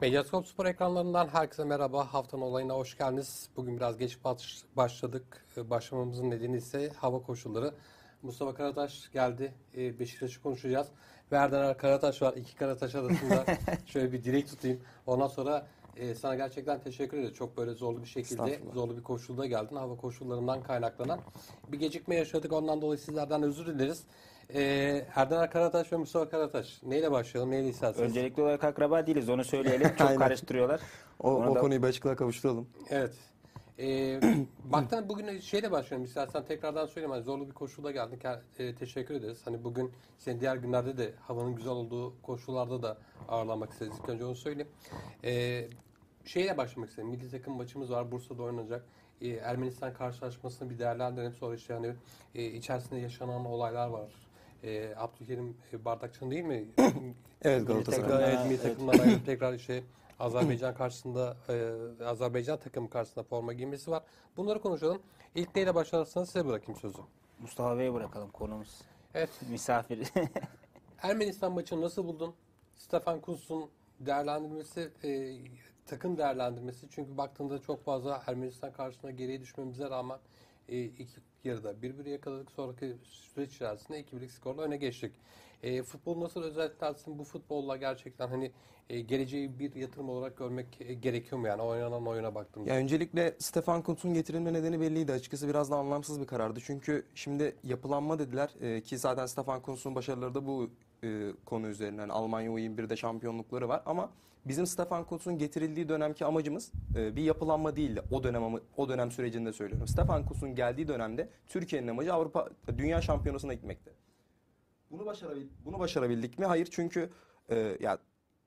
Medyaskop Spor ekranlarından herkese merhaba. Haftanın olayına hoş geldiniz. Bugün biraz geç baş- başladık. Ee, Başlamamızın nedeni ise hava koşulları. Mustafa Karataş geldi. Ee, Beşiktaş'ı konuşacağız. Ve Erdener Karataş var. İki Karataş arasında şöyle bir direk tutayım. Ondan sonra e, sana gerçekten teşekkür ederim. Çok böyle zorlu bir şekilde, zorlu bir koşulda geldin. Hava koşullarından kaynaklanan bir gecikme yaşadık. Ondan dolayı sizlerden özür dileriz. Ee, Erdener Karataş ve Mustafa Karataş. Neyle başlayalım? Neyle isterseniz? Öncelikli olarak akraba değiliz onu söyleyelim. Çok Aynen. karıştırıyorlar. O, Ona o da- konuyu bir açıklığa kavuşturalım. Evet. Ee, baktan bugün şeyle başlayalım istersen tekrardan söyleyeyim. Hani zorlu bir koşulda geldik. Ee, teşekkür ederiz. Hani bugün senin diğer günlerde de havanın güzel olduğu koşullarda da ağırlanmak istedik. İlk önce onu söyleyeyim. Ee, şeyle başlamak istedim. Milli takım maçımız var. Bursa'da oynanacak. Ee, Ermenistan karşılaşmasını bir değerlendirelim. Sonra işte hani e, içerisinde yaşanan olaylar var. Ee, Abdülkerim e, Bardakçı'nın değil mi? Evet Galatasaray. takımdan, evet, milli Evet. takımdan ayrılıp tekrar işte Azerbaycan karşısında e, Azerbaycan takımı karşısında forma giymesi var. Bunları konuşalım. İlk neyle başlarsanız size bırakayım sözü. Mustafa Bey'e bırakalım konumuz. Evet. Misafir. Ermenistan maçını nasıl buldun? Stefan Kuntz'un değerlendirmesi, e, takım değerlendirmesi. Çünkü baktığında çok fazla Ermenistan karşısında geriye düşmemize rağmen e, ilk yarıda bir bir yakaladık. Sonraki süreç içerisinde 2-1'lik skorla öne geçtik. E, futbol nasıl özetlersin? Bu futbolla gerçekten hani e, geleceği bir yatırım olarak görmek e, gerekiyor mu yani oynanan oyuna baktığımda? Ya öncelikle Stefan Kuntz'un getirilme nedeni belliydi. Açıkçası biraz da anlamsız bir karardı. Çünkü şimdi yapılanma dediler e, ki zaten Stefan Kuntz'un başarıları da bu e, konu üzerinden. Yani Almanya U21'de şampiyonlukları var ama bizim Stefan Kuntz'un getirildiği dönemki amacımız e, bir yapılanma değildi. O dönem o dönem sürecinde söylüyorum. Stefan Kuntz'un geldiği dönemde Türkiye'nin amacı Avrupa Dünya Şampiyonası'na gitmekti. Bunu başarabil bunu başarabildik mi? Hayır çünkü e, ya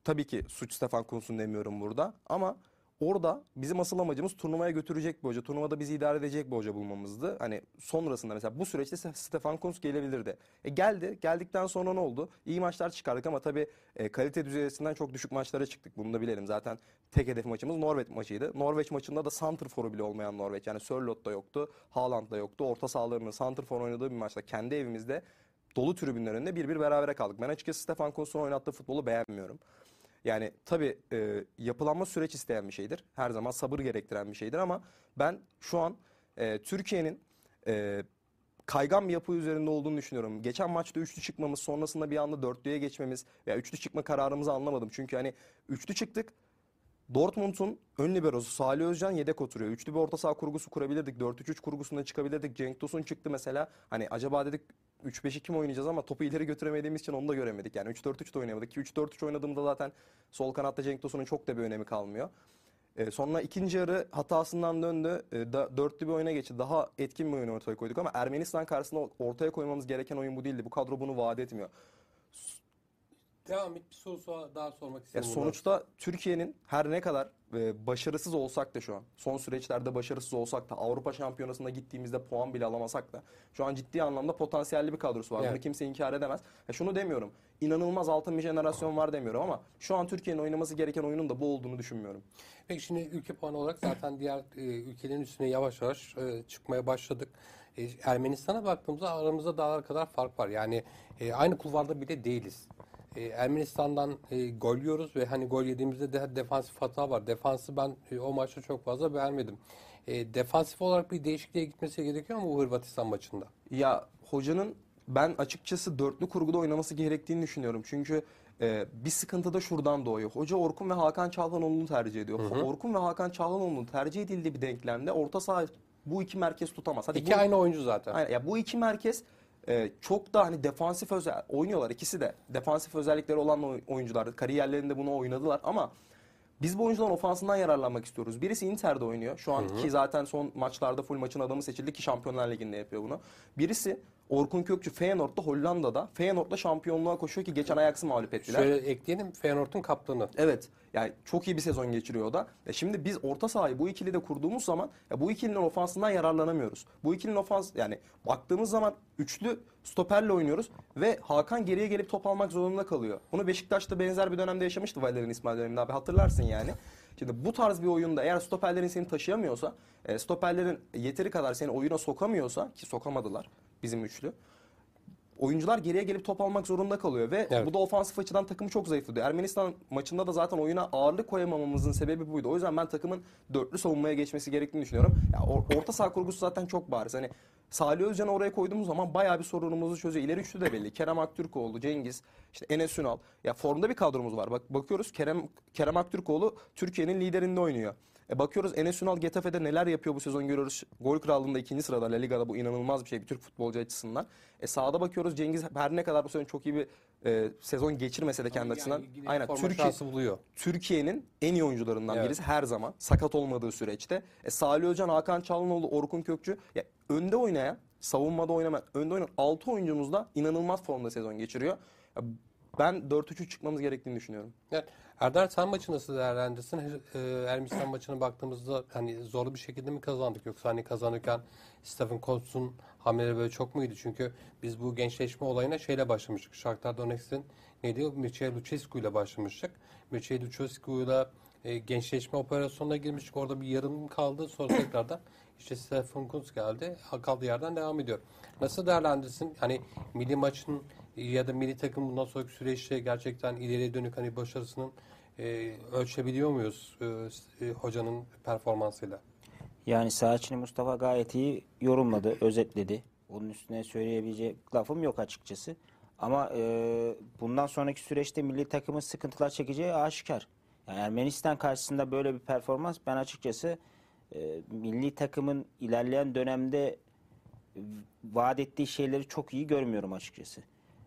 tabii ki suç Stefan Kuntz'un demiyorum burada ama orada bizim asıl amacımız turnuvaya götürecek bir hoca, turnuvada bizi idare edecek bir hoca bulmamızdı. Hani sonrasında mesela bu süreçte Stefan Kuntz gelebilirdi. E geldi, geldikten sonra ne oldu? İyi maçlar çıkardık ama tabii e, kalite düzeysinden çok düşük maçlara çıktık. Bunu da bilelim. Zaten tek hedef maçımız Norveç maçıydı. Norveç maçında da santrforu bile olmayan Norveç. Yani Sörloth da yoktu, Haaland da yoktu. Orta sahalarının santrfor oynadığı bir maçta kendi evimizde dolu tribünler önünde bir bir berabere kaldık. Ben açıkçası Stefan Kuntz'un oynattığı futbolu beğenmiyorum. Yani tabii e, yapılanma süreç isteyen bir şeydir. Her zaman sabır gerektiren bir şeydir ama ben şu an e, Türkiye'nin e, kaygan bir yapı üzerinde olduğunu düşünüyorum. Geçen maçta üçlü çıkmamız, sonrasında bir anda dörtlüye geçmemiz veya üçlü çıkma kararımızı anlamadım. Çünkü hani üçlü çıktık. Dortmund'un ön liberosu Salih Özcan yedek oturuyor. Üçlü bir orta saha kurgusu kurabilirdik. 4-3-3 kurgusuna çıkabilirdik. Cenk Tosun çıktı mesela. Hani acaba dedik 3-5-2 mi oynayacağız ama topu ileri götüremediğimiz için onu da göremedik. Yani 3-4-3 de oynayamadık ki 3-4-3 oynadığımda zaten sol kanatta Cenk Tosun'un çok da bir önemi kalmıyor. Ee, sonra ikinci yarı hatasından döndü. Ee, da, dörtlü bir oyuna geçti. Daha etkin bir oyun ortaya koyduk ama Ermenistan karşısında ortaya koymamız gereken oyun bu değildi. Bu kadro bunu vaat etmiyor. Devam et bir soru so- daha sormak Ya burada. sonuçta Türkiye'nin her ne kadar e, başarısız olsak da şu an son süreçlerde başarısız olsak da Avrupa Şampiyonası'na gittiğimizde puan bile alamasak da şu an ciddi anlamda potansiyelli bir kadrosu var. Bunu Evet. kimse inkar edemez. Ya şunu demiyorum. inanılmaz altın bir jenerasyon var demiyorum ama şu an Türkiye'nin oynaması gereken oyunun da bu olduğunu düşünmüyorum. Peki şimdi ülke puanı olarak zaten diğer e, ülkelerin üstüne yavaş yavaş e, çıkmaya başladık. E, Ermenistan'a baktığımızda aramızda dağlar kadar fark var. Yani e, aynı kulvarda bile değiliz. E, Ermenistan'dan e, gol yiyoruz ve hani gol yediğimizde de defansif hata var. Defansı ben e, o maçta çok fazla beğenmedim. E, defansif olarak bir değişikliğe gitmesi gerekiyor mu bu Hırvatistan maçında? Ya hocanın ben açıkçası dörtlü kurguda oynaması gerektiğini düşünüyorum. Çünkü e, bir sıkıntı da şuradan doğuyor. Hoca Orkun ve Hakan Çalhanoğlu'nu tercih ediyor. Orkun ve Hakan Çalhanoğlu'nun tercih edildiği bir denklemde orta saha bu iki merkez tutamaz. Hadi İki bu, aynı oyuncu zaten. Aynen. Ya bu iki merkez e, çok da hani defansif özel oynuyorlar ikisi de. Defansif özellikleri olan oy- oyuncular. Kariyerlerinde bunu oynadılar ama biz bu oyuncuların ofansından yararlanmak istiyoruz. Birisi Inter'de oynuyor. Şu an ki zaten son maçlarda full maçın adamı seçildi ki Şampiyonlar Ligi'nde yapıyor bunu. Birisi Orkun Kökçü Feyenoord'da Hollanda'da. Feyenoord'da şampiyonluğa koşuyor ki geçen Ajax'ı mağlup ettiler. Şöyle ekleyelim Feyenoord'un kaptanı. Evet. Yani çok iyi bir sezon geçiriyor o da. E şimdi biz orta sahayı bu ikili de kurduğumuz zaman ya bu ikilinin ofansından yararlanamıyoruz. Bu ikilinin ofans yani baktığımız zaman üçlü stoperle oynuyoruz ve Hakan geriye gelip top almak zorunda kalıyor. Bunu Beşiktaş'ta benzer bir dönemde yaşamıştı Valerian İsmail döneminde abi hatırlarsın yani. Şimdi bu tarz bir oyunda eğer stoperlerin seni taşıyamıyorsa, e, stoperlerin yeteri kadar seni oyuna sokamıyorsa ki sokamadılar bizim üçlü. oyuncular geriye gelip top almak zorunda kalıyor ve Evet. bu da ofansif açıdan takımı çok zayıflıyor. Ermenistan maçında da zaten oyuna ağırlık koyamamamızın sebebi buydu. O yüzden ben takımın dörtlü savunmaya geçmesi gerektiğini düşünüyorum. Ya or- orta saha kurgusu zaten çok bariz. Hani Salih Özcan'ı oraya koyduğumuz zaman bayağı bir sorunumuzu çözüyor. İleri üçlü de belli. Kerem Aktürkoğlu, Cengiz, işte Enes Ünal. Ya formda bir kadromuz var. Bak bakıyoruz Kerem Kerem Aktürkoğlu Türkiye'nin liderinde oynuyor. E bakıyoruz Enes Ünal Getafe'de neler yapıyor bu sezon görüyoruz. Gol krallığında ikinci sırada La Liga'da bu inanılmaz bir şey bir Türk futbolcu açısından. E sahada bakıyoruz Cengiz her ne kadar bu sezon çok iyi bir e, sezon geçirmese de kendi açısından. Yani Aynen Türkiye, buluyor. Türkiye'nin en iyi oyuncularından Evet. birisi her zaman sakat olmadığı süreçte. E, Salih Özcan, Hakan Çalhanoğlu, Orkun Kökçü ya önde oynayan, savunmada oynamayan, önde oynayan 6 oyuncumuz da inanılmaz formda sezon geçiriyor. Ya, ben 4-3-3 çıkmamız gerektiğini düşünüyorum. Evet. Erdar sen maçı nasıl değerlendirsin? Ee, Ermistan maçına baktığımızda hani zorlu bir şekilde mi kazandık yoksa hani kazanırken Stephen Colts'un hamleleri böyle çok muydu? Çünkü biz bu gençleşme olayına şeyle başlamıştık. Shakhtar Donetsk'in neydi? Mircea Lucescu ile başlamıştık. Mircea Lucescu ile e, gençleşme operasyonuna girmiştik. Orada bir yarım kaldı. Sonra tekrardan işte Stephen Kuntz geldi. Kaldığı yerden devam ediyor. Nasıl değerlendirsin? Hani milli maçın ya da milli takım bundan sonraki süreçte gerçekten ileriye dönük hani başarısının e, ölçebiliyor muyuz e, e, hocanın performansıyla? Yani saha içini Mustafa gayet iyi yorumladı, özetledi. Onun üstüne söyleyebilecek lafım yok açıkçası. Ama e, bundan sonraki süreçte milli takımın sıkıntılar çekeceği aşikar. Yani Ermenistan karşısında böyle bir performans ben açıkçası e, milli takımın ilerleyen dönemde vaat ettiği şeyleri çok iyi görmüyorum açıkçası.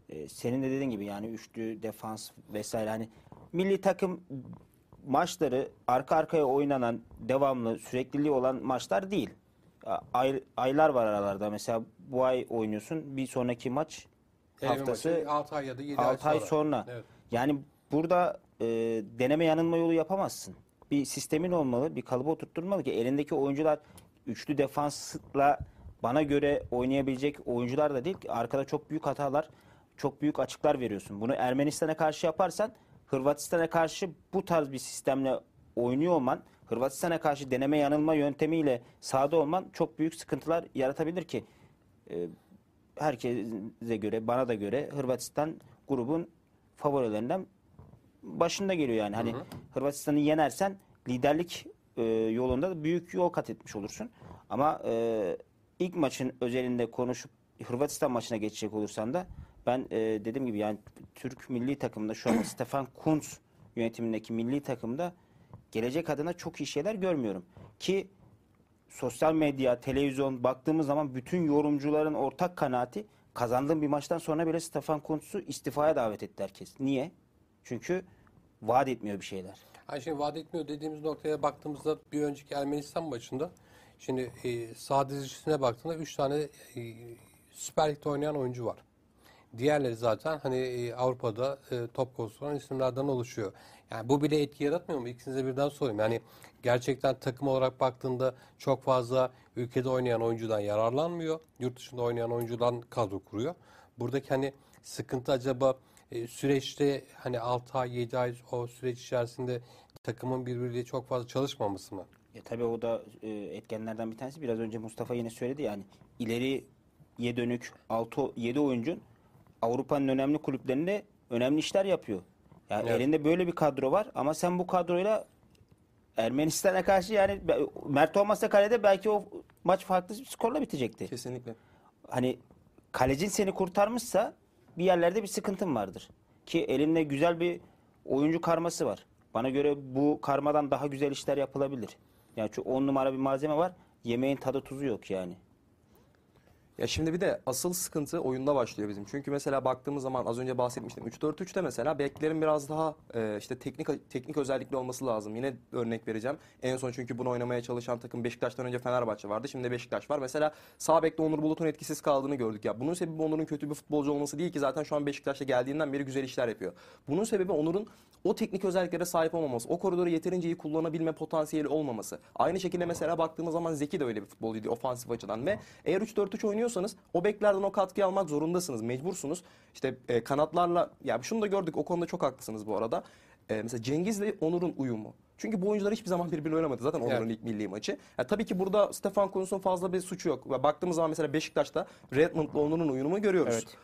E, senin de dediğin gibi yani üçlü defans vesaire hani milli takım maçları arka arkaya oynanan devamlı sürekliliği olan maçlar değil. Ay, aylar var aralarda. Mesela bu ay oynuyorsun. Bir sonraki maç haftası 6 ay ya da 7 ay 6 ay sonra. sonra. Evet. Yani burada e, deneme yanılma yolu yapamazsın. Bir sistemin olmalı, bir kalıba oturtturmalı ki elindeki oyuncular üçlü defansla bana göre oynayabilecek oyuncular da değil. Arkada çok büyük hatalar, çok büyük açıklar veriyorsun. Bunu Ermenistan'a karşı yaparsan Hırvatistan'a karşı bu tarz bir sistemle oynuyor olman, Hırvatistan'a karşı deneme yanılma yöntemiyle sahada olman çok büyük sıkıntılar yaratabilir ki e, herkese göre, bana da göre Hırvatistan grubun favorilerinden başında geliyor yani. Hani Hırvatistan'ı yenersen liderlik e, yolunda da büyük yol kat etmiş olursun. Ama e, ilk maçın özelinde konuşup Hırvatistan maçına geçecek olursan da ben e, dediğim gibi yani Türk milli takımında şu an Stefan Kuntz yönetimindeki milli takımda gelecek adına çok iyi şeyler görmüyorum. Ki sosyal medya, televizyon baktığımız zaman bütün yorumcuların ortak kanaati kazandığım bir maçtan sonra bile Stefan Kuntz'u istifaya davet etti herkes. Niye? Çünkü vaat etmiyor bir şeyler. Hani şimdi vaat etmiyor dediğimiz noktaya baktığımızda bir önceki Ermenistan maçında şimdi e, sağ dizisine baktığında 3 tane e, Süper Lig'de oynayan oyuncu var. Diğerleri zaten hani e, Avrupa'da e, top koşturan isimlerden oluşuyor. Yani bu bile etki yaratmıyor mu? İkinize birden sorayım. Yani gerçekten takım olarak baktığında çok fazla ülkede oynayan oyuncudan yararlanmıyor. Yurt dışında oynayan oyuncudan kadro kuruyor. Buradaki hani sıkıntı acaba e, süreçte hani 6 ay 7 ay o süreç içerisinde takımın birbiriyle çok fazla çalışmaması mı? Ya tabii o da e, etkenlerden bir tanesi. Biraz önce Mustafa yine söyledi yani ileriye dönük 6 7 oyuncun Avrupa'nın önemli kulüplerinde önemli işler yapıyor. Yani Evet. elinde böyle bir kadro var ama sen bu kadroyla Ermenistan'a karşı yani Mert olmasa kalede belki o maç farklı bir skorla bitecekti. Kesinlikle. Hani kalecin seni kurtarmışsa bir yerlerde bir sıkıntın vardır. Ki elinde güzel bir oyuncu karması var. Bana göre bu karmadan daha güzel işler yapılabilir. Yani şu 10 numara bir malzeme var. Yemeğin tadı tuzu yok yani. Ya şimdi bir de asıl sıkıntı oyunda başlıyor bizim. Çünkü mesela baktığımız zaman az önce bahsetmiştim. 3-4-3'te mesela beklerin biraz daha e, işte teknik teknik özellikli olması lazım. Yine örnek vereceğim. En son çünkü bunu oynamaya çalışan takım Beşiktaş'tan önce Fenerbahçe vardı. Şimdi Beşiktaş var. Mesela sağ bekte Onur Bulut'un etkisiz kaldığını gördük. Ya bunun sebebi Onur'un kötü bir futbolcu olması değil ki zaten şu an Beşiktaş'ta geldiğinden beri güzel işler yapıyor. Bunun sebebi Onur'un o teknik özelliklere sahip olmaması, o koridoru yeterince iyi kullanabilme potansiyeli olmaması. Aynı şekilde mesela baktığımız zaman Zeki de öyle bir futbolcuydu ofansif açıdan ve eğer 3-4-3 oynuyorsanız o beklerden o katkıyı almak zorundasınız, mecbursunuz. İşte e, kanatlarla, ya şunu da gördük o konuda çok haklısınız bu arada. E, mesela Cengiz'le Onur'un uyumu. Çünkü bu oyuncular hiçbir zaman birbiriyle oynamadı. Zaten Onur'un Evet. ilk milli maçı. Ya, tabii ki burada Stefan Kuntz'un fazla bir suçu yok. Baktığımız zaman mesela Beşiktaş'ta Redmond'la Onur'un uyumu görüyoruz. Evet.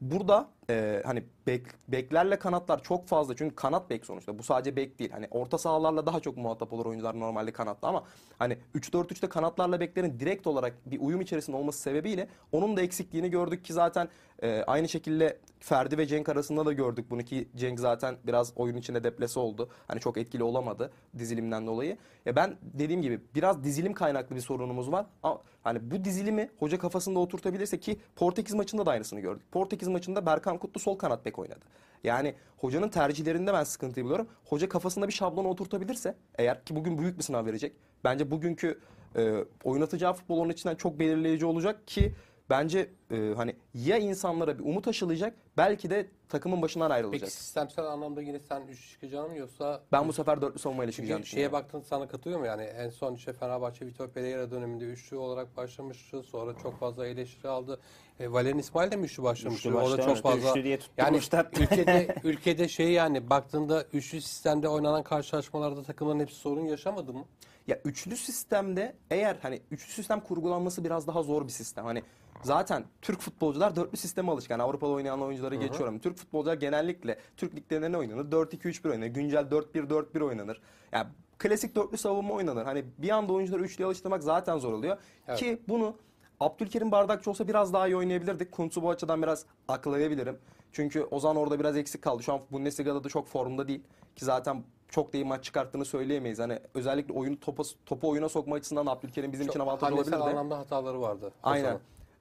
Burada e, hani bek, beklerle kanatlar çok fazla çünkü kanat bek sonuçta bu sadece bek değil. Hani orta sahalarla daha çok muhatap olur oyuncular normalde kanatta ama hani 3-4-3'te kanatlarla beklerin direkt olarak bir uyum içerisinde olması sebebiyle onun da eksikliğini gördük ki zaten e, aynı şekilde Ferdi ve Cenk arasında da gördük bunu ki Cenk zaten biraz oyun içinde deplese oldu. Hani çok etkili olamadı dizilimden dolayı. Ya ben dediğim gibi biraz dizilim kaynaklı bir sorunumuz var. Ama hani bu dizilimi hoca kafasında oturtabilirse ki Portekiz maçında da aynısını gördük. Portekiz maçında Berkan Kutlu sol kanat bek oynadı. Yani hocanın tercihlerinde ben sıkıntıyı buluyorum. Hoca kafasında bir şablon oturtabilirse eğer ki bugün büyük bir sınav verecek. Bence bugünkü e, oynatacağı futbol onun içinden çok belirleyici olacak ki bence e, hani ya insanlara bir umut aşılayacak belki de takımın başından ayrılacak. Peki sistemsel anlamda yine sen 3 çıkacağını mı yoksa Ben bu sefer dörtlü savunmayla çıkacağım. Çünkü şeye baktın sana katılıyor mu yani en son işte Fenerbahçe Vitor Pereira döneminde üçlü olarak başlamıştı sonra çok fazla eleştiri aldı. E, Valerian İsmail de mi üçlü başlamıştı? Üçlü Orada çok başlamıştı, fazla üçlü diye yani ülkede ülkede şey yani baktığında üçlü sistemde oynanan karşılaşmalarda takımların hepsi sorun yaşamadı mı? Ya üçlü sistemde eğer hani üçlü sistem kurgulanması biraz daha zor bir sistem. Hani zaten Türk futbolcular dörtlü sisteme alışkan. Avrupa'da oynayan oyuncuları geçiyorum. Türk futbolcular genellikle Türk liglerinde oynanır? 4-2-3-1 oynanır. Güncel 4-1-4-1 oynanır. Yani klasik dörtlü savunma oynanır. Hani bir anda oyuncuları üçlüye alıştırmak zaten zor oluyor. Evet. Ki bunu Abdülkerim Bardakçı olsa biraz daha iyi oynayabilirdik. Kuntz'u bu açıdan biraz aklayabilirim. Çünkü Ozan orada biraz eksik kaldı. Şu an Bundesliga'da da çok formda değil. Ki zaten çok da iyi maç çıkarttığını söyleyemeyiz. Hani özellikle oyunu topa, topu oyuna sokma açısından Abdülkerim bizim için Çok avantaj hamlesel olabilirdi. anlamda hataları vardı. Aynen.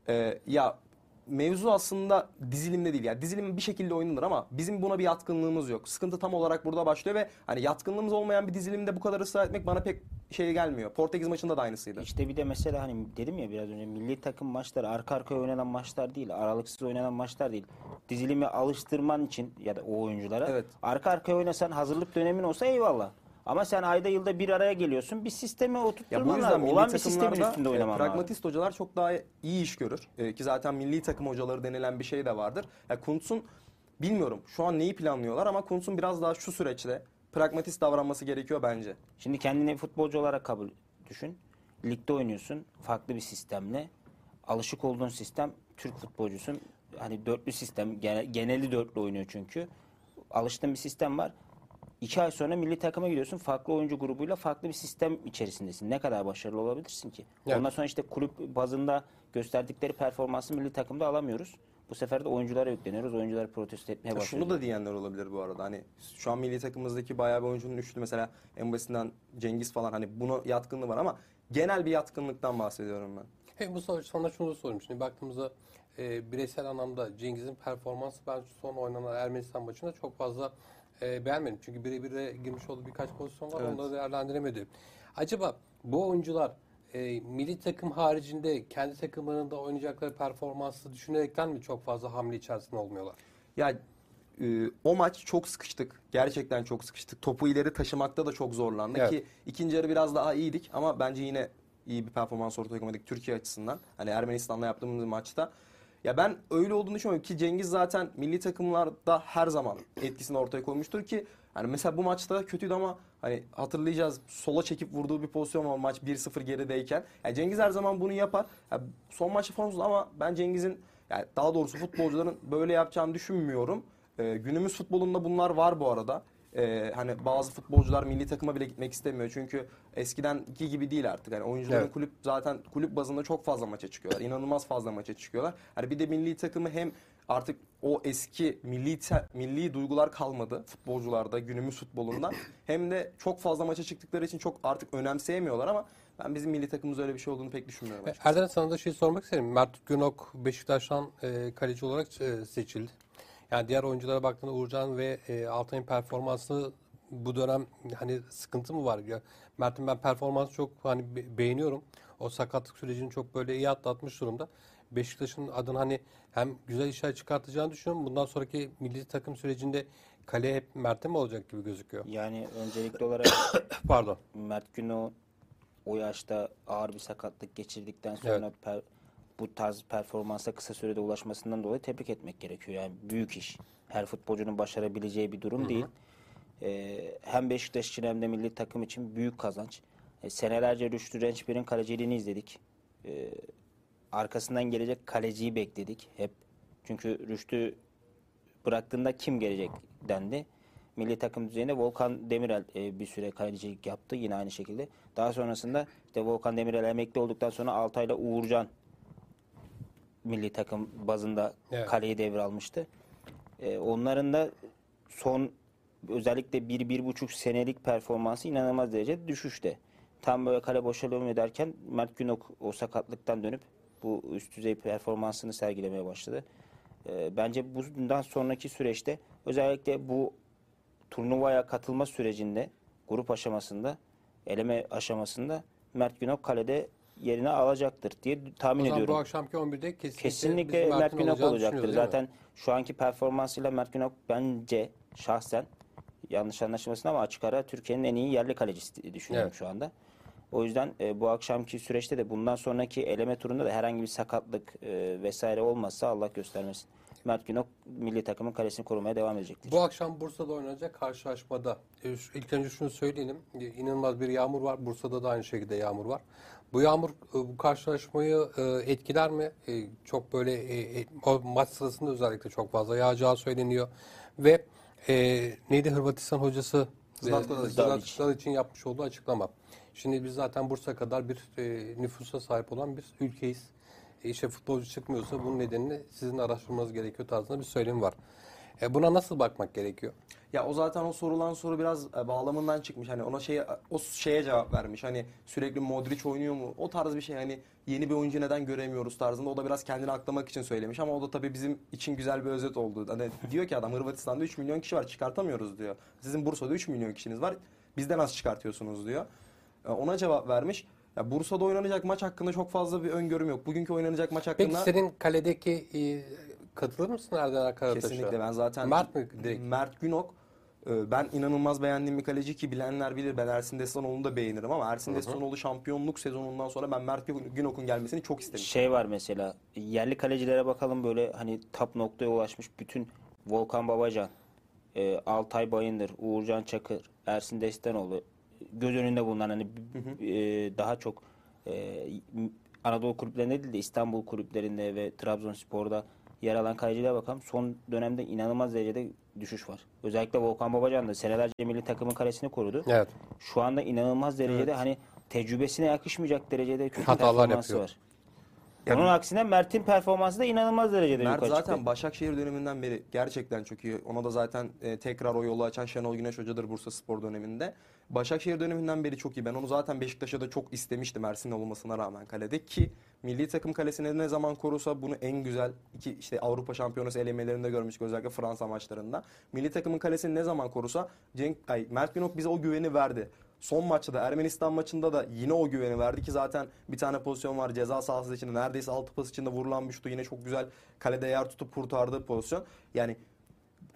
Ee, ya mevzu aslında dizilimde değil. Yani dizilim bir şekilde oynanır ama bizim buna bir yatkınlığımız yok. Sıkıntı tam olarak burada başlıyor ve hani yatkınlığımız olmayan bir dizilimde bu kadar ısrar etmek bana pek şey gelmiyor. Portekiz maçında da aynısıydı. İşte bir de mesela hani dedim ya biraz önce milli takım maçları arka arkaya oynanan maçlar değil, aralıksız oynanan maçlar değil. Dizilimi alıştırman için ya da o oyunculara Evet. arka arkaya oynasan hazırlık dönemin olsa eyvallah. Ama sen ayda yılda bir araya geliyorsun. Bir sisteme Ya bu lazım. Olan bir sistemin üstünde e, oynaman lazım. pragmatist hocalar çok daha iyi iş görür. E, ki zaten milli takım hocaları denilen bir şey de vardır. Ya Kuntz'un bilmiyorum şu an neyi planlıyorlar ama Kuntz'un biraz daha şu süreçte pragmatist davranması gerekiyor bence. Şimdi kendini futbolcu olarak kabul düşün. Ligde oynuyorsun farklı bir sistemle. Alışık olduğun sistem Türk futbolcusun. Hani dörtlü sistem gene- geneli dörtlü oynuyor çünkü. Alıştığın bir sistem var. İki ay sonra milli takıma gidiyorsun. Farklı oyuncu grubuyla farklı bir sistem içerisindesin. Ne kadar başarılı olabilirsin ki? Evet. Ondan sonra işte kulüp bazında gösterdikleri performansı milli takımda alamıyoruz. Bu sefer de oyunculara yükleniyoruz. Oyuncuları protesto etmeye Ya başlıyoruz. şunu da diyenler olabilir bu arada. Hani şu an milli takımımızdaki bayağı bir oyuncunun üçlü mesela en basitinden Cengiz falan hani buna yatkınlığı var ama genel bir yatkınlıktan bahsediyorum ben. Hey, bu soru sana şunu da sorayım. Şimdi baktığımızda e, bireysel anlamda Cengiz'in performansı ben son oynanan Ermenistan maçında çok fazla e, beğenmedim. Çünkü birebir de girmiş olduğu birkaç pozisyon var. Evet. Onları değerlendiremedi. Acaba bu oyuncular e, milli takım haricinde kendi takımlarında oynayacakları performansı düşünerekten mi çok fazla hamle içerisinde olmuyorlar? Ya e, o maç çok sıkıştık. Gerçekten çok sıkıştık. Topu ileri taşımakta da çok zorlandık Evet. ki ikinci yarı biraz daha iyiydik ama bence yine iyi bir performans ortaya koymadık Türkiye açısından. Hani Ermenistan'la yaptığımız maçta. Ya ben öyle olduğunu düşünmüyorum ki Cengiz zaten milli takımlarda her zaman etkisini ortaya koymuştur ki hani mesela bu maçta kötüydü ama hani hatırlayacağız sola çekip vurduğu bir pozisyon var maç 1-0 gerideyken. Ya Cengiz her zaman bunu yapar. Ya son maçı formsuz ama ben Cengiz'in yani daha doğrusu futbolcuların böyle yapacağını düşünmüyorum. Ee, günümüz futbolunda bunlar var bu arada. Ee, hani bazı futbolcular milli takıma bile gitmek istemiyor. Çünkü eskidenki gibi değil artık. Yani oyuncuların Evet. kulüp zaten kulüp bazında çok fazla maça çıkıyorlar. İnanılmaz fazla maça çıkıyorlar. Hani bir de milli takımı hem artık o eski milli te- milli duygular kalmadı futbolcularda günümüz futbolunda. hem de çok fazla maça çıktıkları için çok artık önemseyemiyorlar ama ben bizim milli takımımız öyle bir şey olduğunu pek düşünmüyorum. E, açıkçası. Erdem sana da şey sormak isterim. Mert Günok Beşiktaş'tan e, kaleci olarak e, seçildi. Yani diğer oyunculara baktığında Uğurcan ve e, Altay'ın performansı bu dönem hani sıkıntı mı var? Ya, Mert'in ben performansı çok hani be- beğeniyorum. O sakatlık sürecini çok böyle iyi atlatmış durumda. Beşiktaş'ın adını hani hem güzel işler çıkartacağını düşünüyorum. Bundan sonraki milli takım sürecinde kale hep Mert'e mi olacak gibi gözüküyor? Yani öncelikli olarak Pardon. Mert Günok o yaşta ağır bir sakatlık geçirdikten sonra Evet. per- bu tarz performansa kısa sürede ulaşmasından dolayı tebrik etmek gerekiyor. Yani büyük iş. Her futbolcunun başarabileceği bir durum değil. Ee, hem Beşiktaş için hem de milli takım için büyük kazanç. E, senelerce Rüştü Rençber'in kaleciliğini izledik. Ee, arkasından gelecek kaleciyi bekledik hep. Çünkü Rüştü bıraktığında kim gelecek dendi. Milli takım düzeyinde Volkan Demirel e, bir süre kalecilik yaptı yine aynı şekilde. Daha sonrasında işte Volkan Demirel emekli olduktan sonra Altay'la Uğurcan milli takım bazında Evet. kaleyi devralmıştı. E, onların da son özellikle bir, bir buçuk senelik performansı inanılmaz derecede düşüşte. Tam böyle kale boşalıyor derken Mert Günok o sakatlıktan dönüp bu üst düzey performansını sergilemeye başladı. E, bence bundan sonraki süreçte özellikle bu turnuvaya katılma sürecinde grup aşamasında eleme aşamasında Mert Günok kalede yerini alacaktır diye tahmin O zaman ediyorum. bu akşamki 11'de kesinlikle, Kesinlikle Mert Mert'in Günok olacaktır. Zaten şu anki performansıyla Mert Günok bence şahsen yanlış anlaşılmasın ama açık ara Türkiye'nin en iyi yerli kalecisi düşünüyorum Evet. şu anda. O yüzden e, bu akşamki süreçte de bundan sonraki eleme turunda da herhangi bir sakatlık e, vesaire olmazsa Allah göstermesin. Mert Günok milli takımın kalesini korumaya devam edecektir. Bu akşam Bursa'da oynanacak karşılaşmada e, ilk önce şunu söyleyelim. E, İnanılmaz bir yağmur var. Bursa'da da aynı şekilde yağmur var. Bu yağmur e, bu karşılaşmayı e, etkiler mi? E, Çok böyle maç sırasında özellikle çok fazla yağacağı söyleniyor. Ve neydi Hırvatistan hocası. Zlatko Dalic'in yapmış olduğu açıklama. Şimdi biz zaten Bursa kadar bir nüfusa sahip olan bir ülkeyiz. İşte futbolcu çıkmıyorsa bunun nedenini sizin araştırmanız gerekiyor tarzında bir söylem var. Buna nasıl bakmak gerekiyor? Ya o zaten o sorulan soru biraz e, bağlamından çıkmış. Hani ona şey o şeye cevap vermiş. Hani sürekli Modric oynuyor mu? O tarz bir şey hani yeni bir oyuncu neden göremiyoruz tarzında. O da biraz kendini aklamak için söylemiş ama o da tabii bizim için güzel bir özet oldu. Hani diyor ki adam Hırvatistan'da 3 milyon kişi var çıkartamıyoruz diyor. Sizin Bursa'da 3 milyon kişiniz var. Bizden nasıl çıkartıyorsunuz diyor. E, Ona cevap vermiş. Ya Bursa'da oynanacak maç hakkında çok fazla bir öngörüm yok. Bugünkü oynanacak maç Peki hakkında senin kaledeki e, katılır mısın Erden Karataş'a? Kesinlikle ben zaten Mert mi direkt? Mert Günok ben inanılmaz beğendiğim bir kaleci ki bilenler bilir ben Ersin Destanoğlu'nu da beğenirim ama Ersin Destanoğlu şampiyonluk sezonundan sonra ben Mert Günok'un gelmesini çok istemiştim. Şey var mesela yerli kalecilere bakalım böyle hani top noktaya ulaşmış bütün Volkan Babacan, e, Altay Bayındır, Uğurcan Çakır, Ersin Destanoğlu göz önünde bulunan hani e, daha çok e, Anadolu kulüplerinde değil de İstanbul kulüplerinde ve Trabzonspor'da yer alan kalecilere bakalım. Son dönemde inanılmaz derecede düşüş var. Özellikle Volkan Babacan da senelerce milli takımın kalesini korudu. Evet. Şu anda inanılmaz derecede hani tecrübesine yakışmayacak derecede kötü Hatalar performansı yapıyor. var. Onun aksine Mert'in performansı da inanılmaz derecede Mert yukarı zaten çıktı. Başakşehir döneminden beri gerçekten çok iyi. Ona da zaten e, tekrar o yolu açan Şenol Güneş Hoca'dır Bursa Spor döneminde. Başakşehir döneminden beri çok iyi. Ben onu zaten Beşiktaş'a da çok istemiştim Ersin olmasına rağmen kalede ki milli takım kalesini ne zaman korusa bunu en güzel iki işte Avrupa Şampiyonası elemelerinde görmüştük özellikle Fransa maçlarında. Milli takımın kalesini ne zaman korusa Cenk ay Mert Günok bize o güveni verdi. Son maçta da Ermenistan maçında da yine o güveni verdi ki zaten bir tane pozisyon var ceza sahası içinde neredeyse altı pas içinde vurulan bir şutu yine çok güzel kalede yer tutup kurtardığı pozisyon. Yani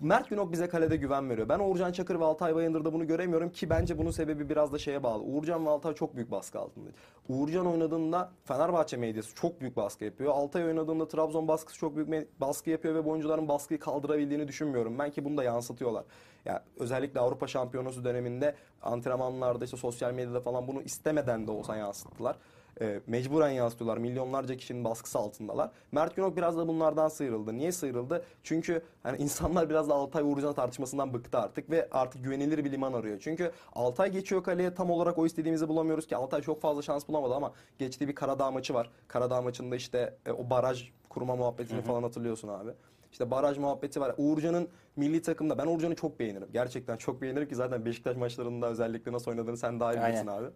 Mert Günok bize kalede güven veriyor. Ben Uğurcan Çakır ve Altay Bayındır'da bunu göremiyorum ki bence bunun sebebi biraz da şeye bağlı. Uğurcan ve Altay çok büyük baskı altında. Uğurcan oynadığında Fenerbahçe medyası çok büyük baskı yapıyor. Altay oynadığında Trabzon baskısı çok büyük baskı yapıyor ve bu oyuncuların baskıyı kaldırabildiğini düşünmüyorum. Ben ki bunu da yansıtıyorlar. Ya özellikle Avrupa Şampiyonası döneminde antrenmanlarda işte sosyal medyada falan bunu istemeden de olsa yansıttılar. E, mecburen yansıtıyorlar. Milyonlarca kişinin baskısı altındalar. Mert Günok biraz da bunlardan sıyrıldı. Niye sıyrıldı? Çünkü hani insanlar biraz da Altay Uğurcan tartışmasından bıktı artık ve artık güvenilir bir liman arıyor. Çünkü Altay geçiyor kaleye tam olarak o istediğimizi bulamıyoruz ki Altay çok fazla şans bulamadı ama geçtiği bir Karadağ maçı var. Karadağ maçında işte e, o baraj kurma muhabbetini falan hatırlıyorsun abi. İşte baraj muhabbeti var. Uğurcan'ın milli takımda ben Uğurcan'ı çok beğenirim. Gerçekten çok beğenirim ki zaten Beşiktaş maçlarında özellikle nasıl oynadığını sen daha iyi bilirsin abi.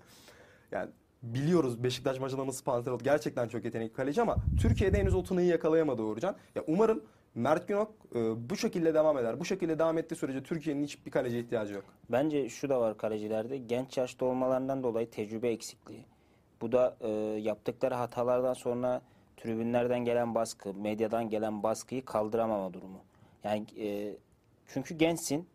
Yani biliyoruz Beşiktaş maçında nasıl panter oldu. Gerçekten çok yetenekli kaleci ama Türkiye'de henüz o tınıyı yakalayamadı Uğurcan. Ya umarım Mert Günok e, bu şekilde devam eder. Bu şekilde devam ettiği sürece Türkiye'nin hiçbir kaleci ihtiyacı yok. Bence şu da var kalecilerde genç yaşta olmalarından dolayı tecrübe eksikliği. Bu da e, yaptıkları hatalardan sonra tribünlerden gelen baskı, medyadan gelen baskıyı kaldıramama durumu. Yani e, çünkü gençsin,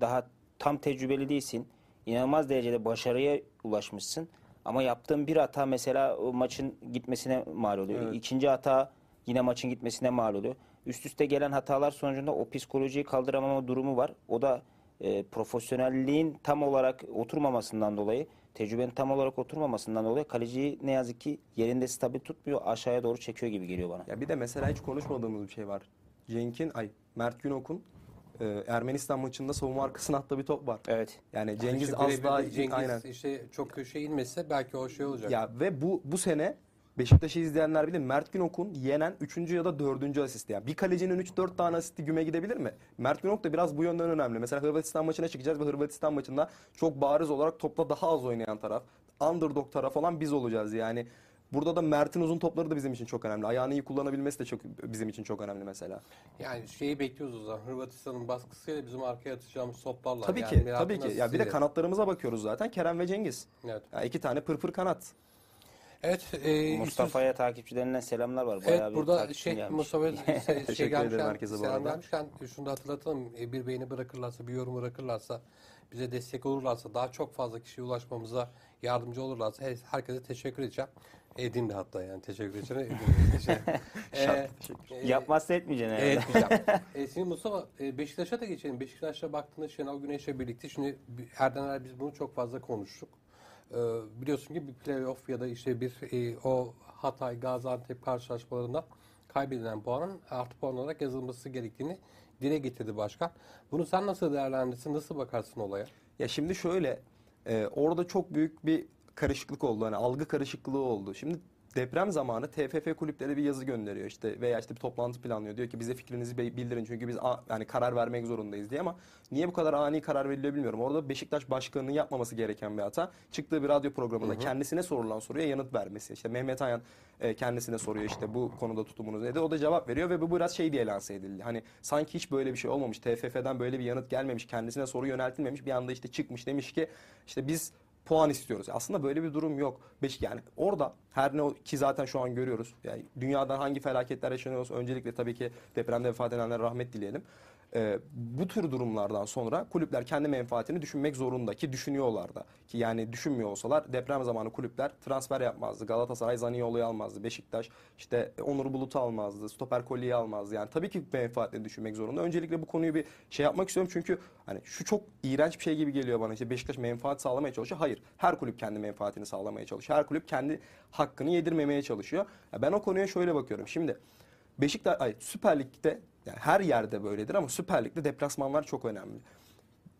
daha tam tecrübeli değilsin, inanılmaz derecede başarıya ulaşmışsın. Ama yaptığın bir hata mesela o maçın gitmesine mal oluyor. Evet. İkinci hata yine maçın gitmesine mal oluyor. Üst üste gelen hatalar sonucunda o psikolojiyi kaldıramama durumu var. O da e, profesyonelliğin tam olarak oturmamasından dolayı tecrübenin tam olarak oturmamasından dolayı kaleciyi ne yazık ki yerinde stabil tutmuyor. Aşağıya doğru çekiyor gibi geliyor bana. Ya bir de mesela hiç konuşmadığımız bir şey var. Cenk'in, ay Mert Günok'un e, Ermenistan maçında savunma arkasına attığı bir top var. Evet. Yani Cengiz İşte az daha Cengiz aynen. işte çok köşeye inmese belki o şey olacak. Ya ve bu bu sene Beşiktaş'ı izleyenler bilir. Mert Günok'un yenen 3. ya da 4. asisti. Yani bir kalecinin 3-4 tane asisti güme gidebilir mi? Mert Günok da biraz bu yönden önemli. Mesela Hırvatistan maçına çıkacağız ve Hırvatistan maçında çok bariz olarak topla daha az oynayan taraf, underdog taraf olan biz olacağız. Yani burada da Mert'in uzun topları da bizim için çok önemli. Ayağını iyi kullanabilmesi de çok bizim için çok önemli mesela. Yani şeyi bekliyoruz o zaman. Hırvatistan'ın baskısıyla bizim arkaya atacağımız toplarla. Tabii yani ki, tabii ki. Ya bir de kanatlarımıza bakıyoruz zaten. Kerem ve Cengiz. Evet. Ya iki tane pırpır kanat. Evet. E, Mustafa'ya takipçilerinden selamlar var. Evet Bayağı bir burada şey gelmiş. Mustafa şey, şey gelmişken, herkese bu selam arada. gelmişken şunu da hatırlatalım. E, Bir beğeni bırakırlarsa, bir yorum bırakırlarsa, bize destek olurlarsa, daha çok fazla kişiye ulaşmamıza yardımcı olurlarsa her- herkese teşekkür edeceğim. Edeyim de hatta yani teşekkür edeceğim. Edeyim de teşekkür. Ee, e, Yapmazsa etmeyeceksin herhalde. Evet güzel. e, şimdi Mustafa e, Beşiktaş'a da geçelim. Beşiktaş'a baktığında Şenol Güneş'le birlikte şimdi Erden Er biz bunu çok fazla konuştuk. E, biliyorsun ki bir playoff ya da işte bir e, o Hatay Gaziantep karşılaşmalarında kaybedilen puanın artı puan olarak yazılması gerektiğini dile getirdi başkan. Bunu sen nasıl değerlendirirsin? Nasıl bakarsın olaya? Ya şimdi şöyle e, orada çok büyük bir karışıklık oldu. Hani algı karışıklığı oldu. Şimdi deprem zamanı TFF kulüplere bir yazı gönderiyor işte veya işte bir toplantı planlıyor. Diyor ki bize fikrinizi bildirin çünkü biz yani karar vermek zorundayız diye ama niye bu kadar ani karar veriliyor bilmiyorum. Orada Beşiktaş başkanının yapmaması gereken bir hata. Çıktığı bir radyo programında kendisine sorulan soruya yanıt vermesi. İşte Mehmet Ayan e, kendisine soruyor işte bu konuda tutumunuz nedir? O da cevap veriyor ve bu biraz şey diye lanse edildi. Hani sanki hiç böyle bir şey olmamış. TFF'den böyle bir yanıt gelmemiş. Kendisine soru yöneltilmemiş. Bir anda işte çıkmış demiş ki işte biz puan istiyoruz. Aslında böyle bir durum yok. Beş yani orada her ne ki zaten şu an görüyoruz. Yani dünyadan hangi felaketler yaşanıyorsa öncelikle tabii ki depremde vefat edenlere rahmet dileyelim. Ee, bu tür durumlardan sonra kulüpler kendi menfaatini düşünmek zorunda ki düşünüyorlar da. Ki yani düşünmüyor olsalar deprem zamanı kulüpler transfer yapmazdı. Galatasaray Zaniolo'yu almazdı. Beşiktaş işte Onur Bulut'u almazdı. Stoper Kolli'yi almazdı. Yani tabii ki menfaatini düşünmek zorunda. Öncelikle bu konuyu bir şey yapmak istiyorum çünkü hani şu çok iğrenç bir şey gibi geliyor bana. İşte Beşiktaş menfaat sağlamaya çalışıyor. Hayır. Her kulüp kendi menfaatini sağlamaya çalışıyor. Her kulüp kendi hakkını yedirmemeye çalışıyor. Ya ben o konuya şöyle bakıyorum. Şimdi Beşiktaş ay Süper Lig'de yani her yerde böyledir ama Süper Lig'de deplasmanlar çok önemli.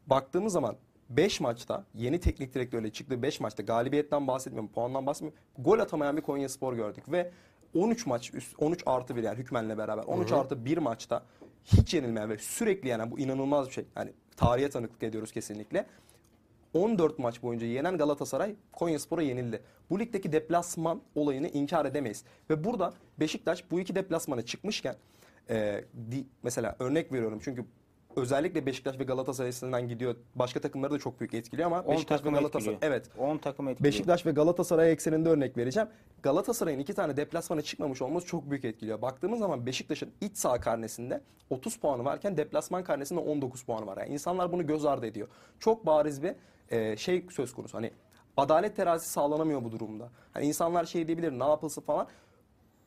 Baktığımız zaman 5 maçta yeni teknik direktörle çıktığı 5 maçta galibiyetten bahsetmiyorum, puandan bahsetmiyorum. Gol atamayan bir Konya Spor gördük ve 13 maç üst 13 artı 1 yani Hükmen'le beraber 13 artı 1 maçta hiç yenilmeyen ve sürekli yenen bu inanılmaz bir şey. Yani tarihe tanıklık ediyoruz kesinlikle. 14 maç boyunca yenen Galatasaray Konyaspor'a yenildi. Bu ligdeki deplasman olayını inkar edemeyiz. Ve burada Beşiktaş bu iki deplasmana çıkmışken e, di- mesela örnek veriyorum çünkü özellikle Beşiktaş ve Galatasaray açısından gidiyor. Başka takımları da çok büyük etkiliyor ama 10 Beşiktaş ve Galatasaray etkiliyor. evet 10 takım etkiliyor. Beşiktaş ve Galatasaray ekseninde örnek vereceğim. Galatasaray'ın iki tane deplasmana çıkmamış olması çok büyük etkiliyor. Baktığımız zaman Beşiktaş'ın iç saha karnesinde 30 puanı varken deplasman karnesinde 19 puanı var. Yani insanlar bunu göz ardı ediyor. Çok bariz bir e, şey söz konusu. Hani adalet terazisi sağlanamıyor bu durumda. Hani insanlar şey diyebilir ne yapılsın falan.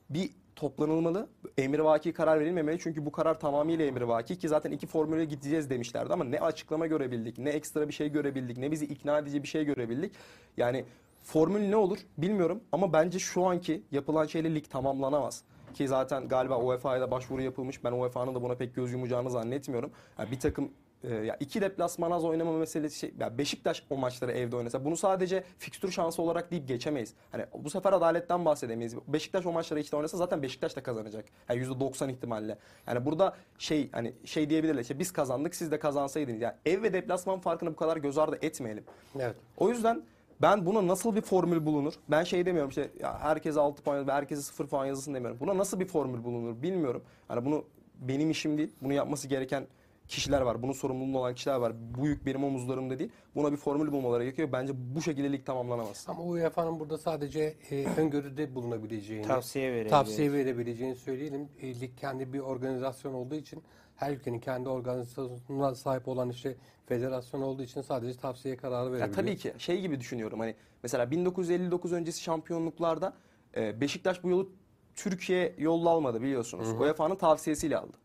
Bir toplanılmalı. Emrivaki karar verilmemeli. Çünkü bu karar tamamıyla emrivaki ki zaten iki formüle gideceğiz demişlerdi ama ne açıklama görebildik, ne ekstra bir şey görebildik, ne bizi ikna edici bir şey görebildik. Yani formül ne olur bilmiyorum ama bence şu anki yapılan şeyle lig tamamlanamaz. Ki zaten galiba UEFA'ya da başvuru yapılmış. Ben UEFA'nın da buna pek göz yumacağını zannetmiyorum. Yani bir takım e, ya iki deplasman az oynama meselesi şey ya Beşiktaş o maçları evde oynasa bunu sadece fikstür şansı olarak deyip geçemeyiz. Hani bu sefer adaletten bahsedemeyiz. Beşiktaş o maçları işte oynasa zaten Beşiktaş da kazanacak. Yani %90 ihtimalle. Yani burada şey hani şey diyebilirler işte biz kazandık siz de kazansaydınız. Yani ev ve deplasman farkını bu kadar göz ardı etmeyelim. Evet. O yüzden ben buna nasıl bir formül bulunur? Ben şey demiyorum işte ya herkese 6 puan ve herkese 0 puan yazılsın demiyorum. Buna nasıl bir formül bulunur bilmiyorum. Hani bunu benim işim değil. Bunu yapması gereken kişiler var. Bunun sorumluluğu olan kişiler var. Bu yük benim omuzlarımda değil. Buna bir formül bulmaları gerekiyor. Bence bu şekilde lig tamamlanamaz. Ama UEFA'nın burada sadece e, öngörüde bulunabileceğini, Tavsiye verebilir. tavsiye verebileceğini söyleyelim. E, lig kendi bir organizasyon olduğu için her ülkenin kendi organizasyonuna sahip olan işte federasyon olduğu için sadece tavsiye kararı Ya verebiliyor. tabii ki şey gibi düşünüyorum hani mesela 1959 öncesi şampiyonluklarda e, Beşiktaş bu yolu Türkiye yolla almadı biliyorsunuz. UEFA'nın tavsiyesiyle aldı.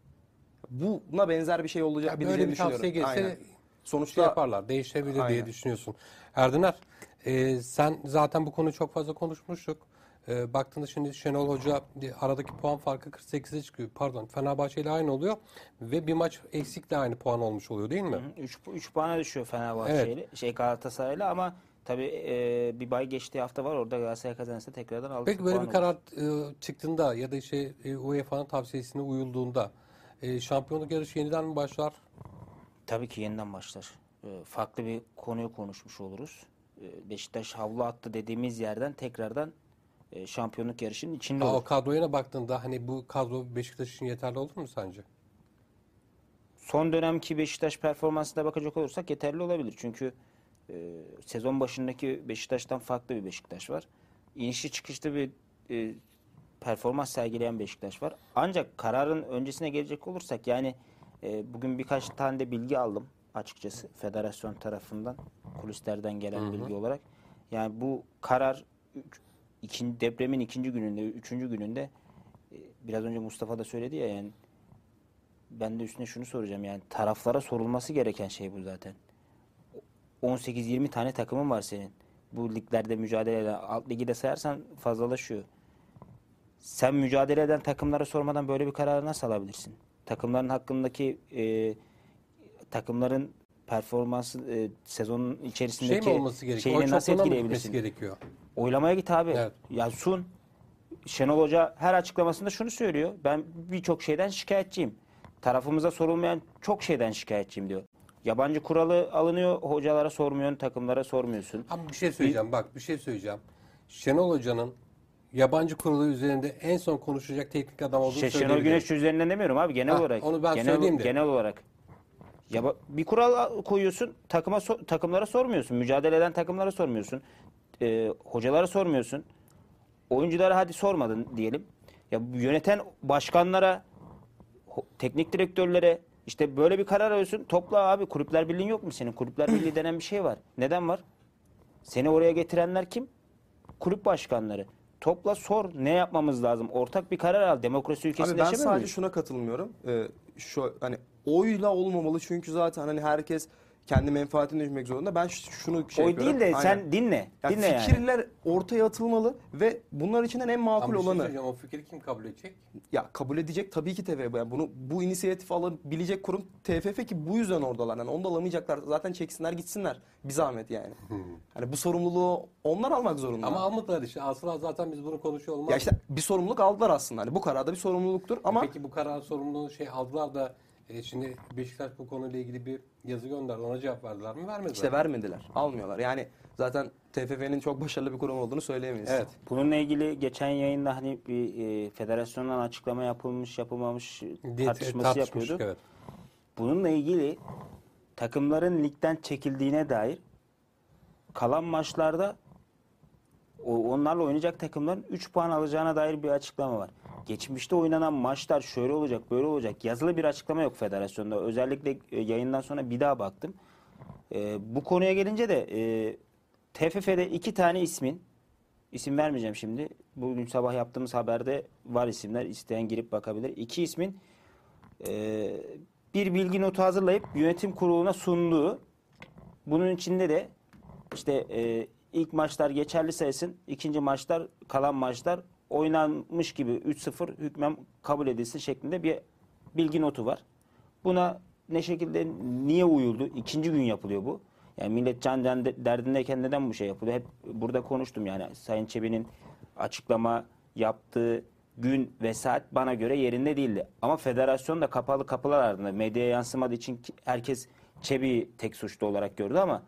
Buna benzer bir şey olacak Ya bir böyle bir düşünüyorum. tavsiye gelse Aynen. şey Sonuçta yaparlar, değişebilir diye Aynen. düşünüyorsun. Erdener, Ee, sen zaten bu konuyu çok fazla konuşmuştuk. Ee, baktığında şimdi Şenol Hoca e, aradaki puan farkı 48'e çıkıyor. Pardon Fenerbahçe ile aynı oluyor ve bir maç eksikle aynı puan olmuş oluyor değil mi? 3 3 puana düşüyor Fenerbahçe ile şey Galatasaray'la ama tabii e, bir bay geçtiği hafta var. Orada Galatasaray kazanırsa tekrardan 6 Peki böyle bir karar e, çıktığında ya da işte e, UEFA'nın tavsiyesine uyulduğunda e, şampiyonluk yarışı yeniden mi başlar? Tabii ki yeniden başlar. E, farklı bir konuyu konuşmuş oluruz. E, Beşiktaş havlu attı dediğimiz yerden tekrardan e, şampiyonluk yarışının içinde Aa, olur. o kadroya baktığında hani bu kadro Beşiktaş için yeterli olur mu sence? Son dönemki Beşiktaş performansına bakacak olursak yeterli olabilir. Çünkü e, sezon başındaki Beşiktaş'tan farklı bir Beşiktaş var. İnişli çıkışlı bir e, performans sergileyen Beşiktaş var. Ancak kararın öncesine gelecek olursak yani e, bugün birkaç tane de bilgi aldım açıkçası federasyon tarafından kulislerden gelen bilgi olarak. Yani bu karar üç- ikinci, depremin ikinci gününde, üçüncü gününde e, biraz önce Mustafa da söyledi ya yani ben de üstüne şunu soracağım yani taraflara sorulması gereken şey bu zaten. 18-20 tane takımın var senin. Bu liglerde mücadele eden, alt ligi de sayarsan fazlalaşıyor. Sen mücadele eden takımlara sormadan böyle bir kararı nasıl alabilirsin? Takımların hakkındaki e, takımların performansı e, sezonun içerisindeki Şey mi olması gerekiyor? nasıl etkileyebilirsin? gerekiyor? Oylamaya git abi. Evet. Ya sun. Şenol Hoca her açıklamasında şunu söylüyor. Ben birçok şeyden şikayetçiyim. Tarafımıza sorulmayan çok şeyden şikayetçiyim diyor. Yabancı kuralı alınıyor, hocalara sormuyorsun, takımlara sormuyorsun. Ama bir şey söyleyeceğim bak bir şey söyleyeceğim. Şenol Hoca'nın yabancı kurulu üzerinde en son konuşacak teknik adam olduğunu Şey, Şenol söyleyebilirim. Güneş üzerinden demiyorum abi genel Ha, olarak. onu ben genel, söyleyeyim de. Genel olarak. Ya bir kural koyuyorsun, takıma so- takımlara sormuyorsun. Mücadele eden takımlara sormuyorsun. Ee, hocalara sormuyorsun. Oyunculara hadi sormadın diyelim. Ya bu yöneten başkanlara, ho- teknik direktörlere işte böyle bir karar alıyorsun. Topla abi kulüpler birliğin yok mu senin? Kulüpler birliği denen bir şey var. Neden var? Seni oraya getirenler kim? Kulüp başkanları. Topla sor ne yapmamız lazım? Ortak bir karar al. Demokrasi ülkesinde Abi ben yaşamıyor sadece muyuz? şuna katılmıyorum. Ee, şu hani oyla olmamalı çünkü zaten hani herkes kendi menfaatini düşünmek zorunda. Ben şunu şey Oy yapıyorum. değil de Aynen. sen dinle. Yani dinle yani. fikirler ortaya atılmalı ve bunlar içinden en makul Ama bir şey olanı söyleyeceğim, o fikri kim kabul edecek? ya kabul edecek tabii ki TFF. Yani bunu bu inisiyatif alabilecek kurum TFF ki bu yüzden oradalar. Yani onu da alamayacaklar. Zaten çeksinler gitsinler. Bir zahmet yani. Hani bu sorumluluğu onlar almak zorunda. Ama almadılar işte. Aslında zaten biz bunu konuşuyor olmaz. ya işte bir sorumluluk aldılar aslında. Hani bu kararda bir sorumluluktur ama Peki bu karar sorumluluğu şey aldılar da e, şimdi Beşiktaş bu konuyla ilgili bir yazı gönderdi. Ona cevap verdiler mi? Vermediler. işte vermediler. Almıyorlar. Yani zaten TFF'nin çok başarılı bir kurum olduğunu söyleyemeyiz. Evet. Bununla ilgili geçen yayında hani bir e, federasyondan açıklama yapılmış yapılmamış Diye tartışması yapıyorduk. Evet. Bununla ilgili takımların ligden çekildiğine dair kalan maçlarda onlarla oynayacak takımların 3 puan alacağına dair bir açıklama var. Geçmişte oynanan maçlar şöyle olacak, böyle olacak. Yazılı bir açıklama yok federasyonda. Özellikle e, yayından sonra bir daha baktım. E, bu konuya gelince de e, TFF'de iki tane ismin, isim vermeyeceğim şimdi. Bugün sabah yaptığımız haberde var isimler. İsteyen girip bakabilir. İki ismin e, bir bilgi notu hazırlayıp yönetim kuruluna sunduğu bunun içinde de işte e, ilk maçlar geçerli sayısın, ikinci maçlar kalan maçlar oynanmış gibi 3-0 hükmen kabul edilsin şeklinde bir bilgi notu var. Buna ne şekilde niye uyuldu? İkinci gün yapılıyor bu. Yani millet can can de- derdindeyken neden bu şey yapılıyor? Hep burada konuştum yani Sayın Çebi'nin açıklama yaptığı gün ve saat bana göre yerinde değildi. Ama federasyon da kapalı kapılar ardında medyaya yansımadığı için herkes Çebi'yi tek suçlu olarak gördü ama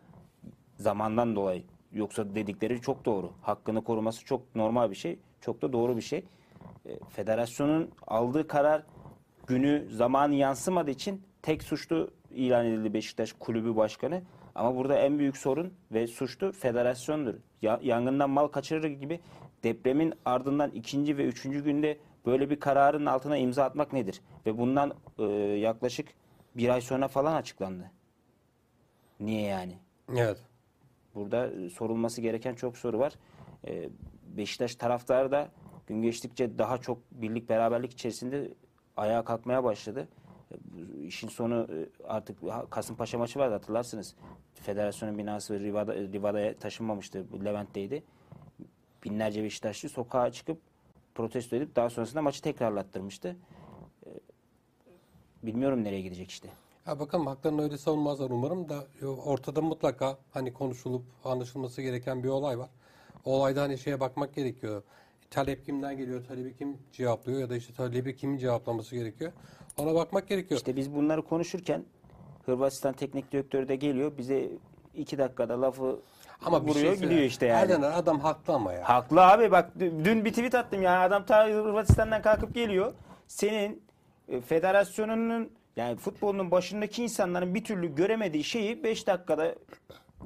zamandan dolayı. Yoksa dedikleri çok doğru. Hakkını koruması çok normal bir şey. Çok da doğru bir şey. E, federasyonun aldığı karar günü, zamanı yansımadığı için tek suçlu ilan edildi Beşiktaş kulübü başkanı. Ama burada en büyük sorun ve suçlu federasyondur. Ya- yangından mal kaçırır gibi depremin ardından ikinci ve üçüncü günde böyle bir kararın altına imza atmak nedir? Ve bundan e, yaklaşık bir ay sonra falan açıklandı. Niye yani? Evet. Burada e, sorulması gereken çok soru var. E, Beşiktaş taraftarı da gün geçtikçe daha çok birlik beraberlik içerisinde ayağa kalkmaya başladı. Bu işin sonu e, artık Kasımpaşa maçı vardı hatırlarsınız. Federasyonun binası Rivada, Rivada'ya taşınmamıştı. Levent'teydi. Binlerce Beşiktaşlı sokağa çıkıp protesto edip daha sonrasında maçı tekrarlattırmıştı. E, Bilmiyorum nereye gidecek işte. Ya bakalım haklarını öyle savunmazlar umarım da e, ortada mutlaka hani konuşulup anlaşılması gereken bir olay var. O olayda hani şeye bakmak gerekiyor. Talep kimden geliyor, talebi kim cevaplıyor ya da işte talebi kimin cevaplaması gerekiyor. Ona bakmak gerekiyor. İşte biz bunları konuşurken Hırvatistan teknik direktörü de geliyor bize iki dakikada lafı Ama bir vuruyor şey gidiyor işte yani. Erdener adam haklı ama ya. Haklı abi bak dü- dün bir tweet attım ya adam ta Hırvatistan'dan kalkıp geliyor. Senin e, federasyonunun yani futbolun başındaki insanların bir türlü göremediği şeyi 5 dakikada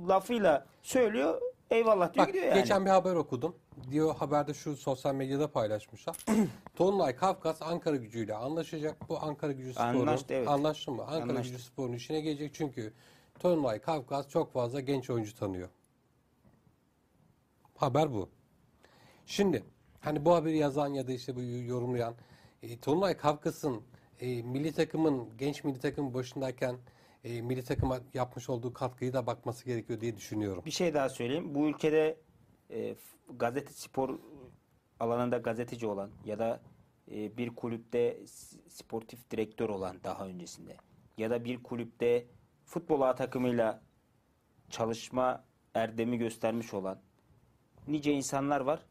lafıyla söylüyor. Eyvallah diyor Bak gidiyor yani. geçen bir haber okudum. Diyor haberde şu sosyal medyada paylaşmışlar. Tonlay Kafkas Ankara gücüyle anlaşacak. Bu Ankara gücü sporu. Anlaştı, evet. Anlaştı mı? Ankara Anlaştı. gücü sporunun işine gelecek çünkü Tonlay Kafkas çok fazla genç oyuncu tanıyor. Haber bu. Şimdi hani bu haberi yazan ya da işte bu yorumlayan e, Tonlay Kafkas'ın e, milli takımın genç milli takımın başındayken e, milli takıma yapmış olduğu katkıyı da bakması gerekiyor diye düşünüyorum. Bir şey daha söyleyeyim. Bu ülkede e, gazete spor alanında gazeteci olan ya da e, bir kulüpte sportif direktör olan daha öncesinde ya da bir kulüpte futbol A takımıyla çalışma erdemi göstermiş olan nice insanlar var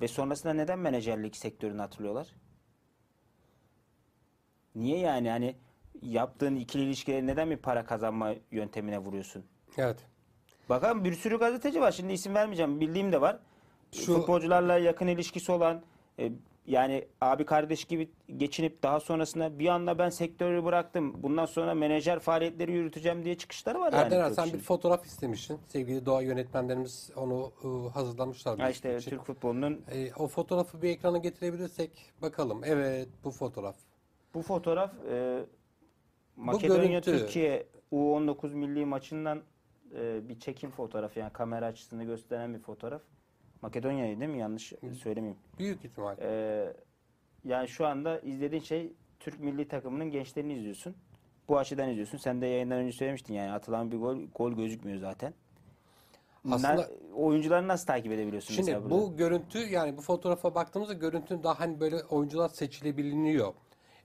ve sonrasında neden menajerlik sektörünü hatırlıyorlar? Niye yani hani yaptığın ikili ilişkileri neden bir para kazanma yöntemine vuruyorsun? Evet. Bakalım bir sürü gazeteci var. Şimdi isim vermeyeceğim. Bildiğim de var. Şu- Futbolcularla yakın ilişkisi olan e, yani abi kardeş gibi geçinip daha sonrasında bir anda ben sektörü bıraktım. Bundan sonra menajer faaliyetleri yürüteceğim diye çıkışları var yani. Erdener çok sen bir fotoğraf istemişsin. Sevgili doğa yönetmenlerimiz onu e, hazırlamışlar. Ha işte için. Türk futbolunun E, o fotoğrafı bir ekrana getirebilirsek bakalım. Evet bu fotoğraf. bu fotoğraf e, Makedonya görüntü. Türkiye U19 milli maçından e, bir çekim fotoğrafı yani kamera açısını gösteren bir fotoğraf. Makedonya'yı değil mi? Yanlış söylemeyeyim. Büyük ihtimal. Ee, yani şu anda izlediğin şey Türk milli takımının gençlerini izliyorsun. Bu açıdan izliyorsun. Sen de yayından önce söylemiştin yani atılan bir gol gol gözükmüyor zaten. Aslında- Na- oyuncuları nasıl takip edebiliyorsun Şimdi mesela burada? bu görüntü yani bu fotoğrafa baktığımızda görüntünün daha hani böyle oyuncular seçilebiliniyor.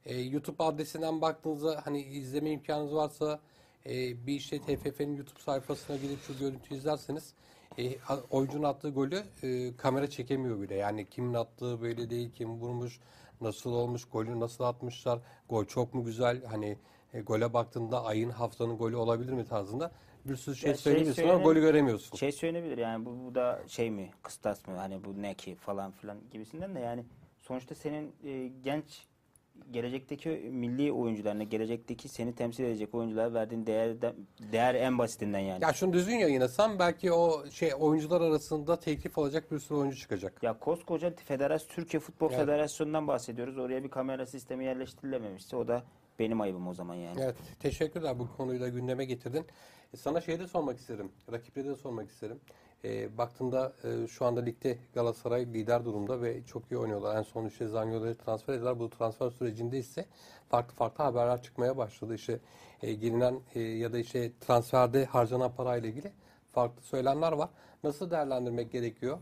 E, YouTube adresinden baktığınızda hani izleme imkanınız varsa e, bir işte TFF'nin YouTube sayfasına gidip şu görüntüyü izlerseniz e, oyuncunun attığı golü e, kamera çekemiyor bile. Yani kimin attığı belli değil, kim vurmuş, nasıl olmuş, golü nasıl atmışlar, gol çok mu güzel, hani e, gole baktığında ayın haftanın golü olabilir mi tarzında bir sürü şey şey söylemiyorsun ama golü göremiyorsun. Şey söylenebilir yani bu, bu da şey mi kıstas mı hani bu ne ki falan filan gibisinden de yani sonuçta senin e, genç gelecekteki milli oyuncularına gelecekteki seni temsil edecek oyunculara verdiğin değer, değer en basitinden yani. Ya şunu düzgün yayınlasam belki o şey oyuncular arasında teklif olacak bir sürü oyuncu çıkacak. Ya koskoca federasyon Türkiye Futbol Evet. Federasyonu'ndan bahsediyoruz. Oraya bir kamera sistemi yerleştirilememişse o da benim ayıbım o zaman yani. Evet, teşekkürler bu konuyu da gündeme getirdin. E, sana şey de sormak isterim, rakipleri de sormak isterim. E, baktığında e, şu anda ligde Galatasaray lider durumda ve çok iyi oynuyorlar. En son işte Zaniolo'yu transfer ediyorlar. Bu transfer sürecinde ise farklı farklı haberler çıkmaya başladı. İşte e, gelinen e, ya da işte transferde harcanan parayla ilgili farklı söylemler var. Nasıl değerlendirmek gerekiyor?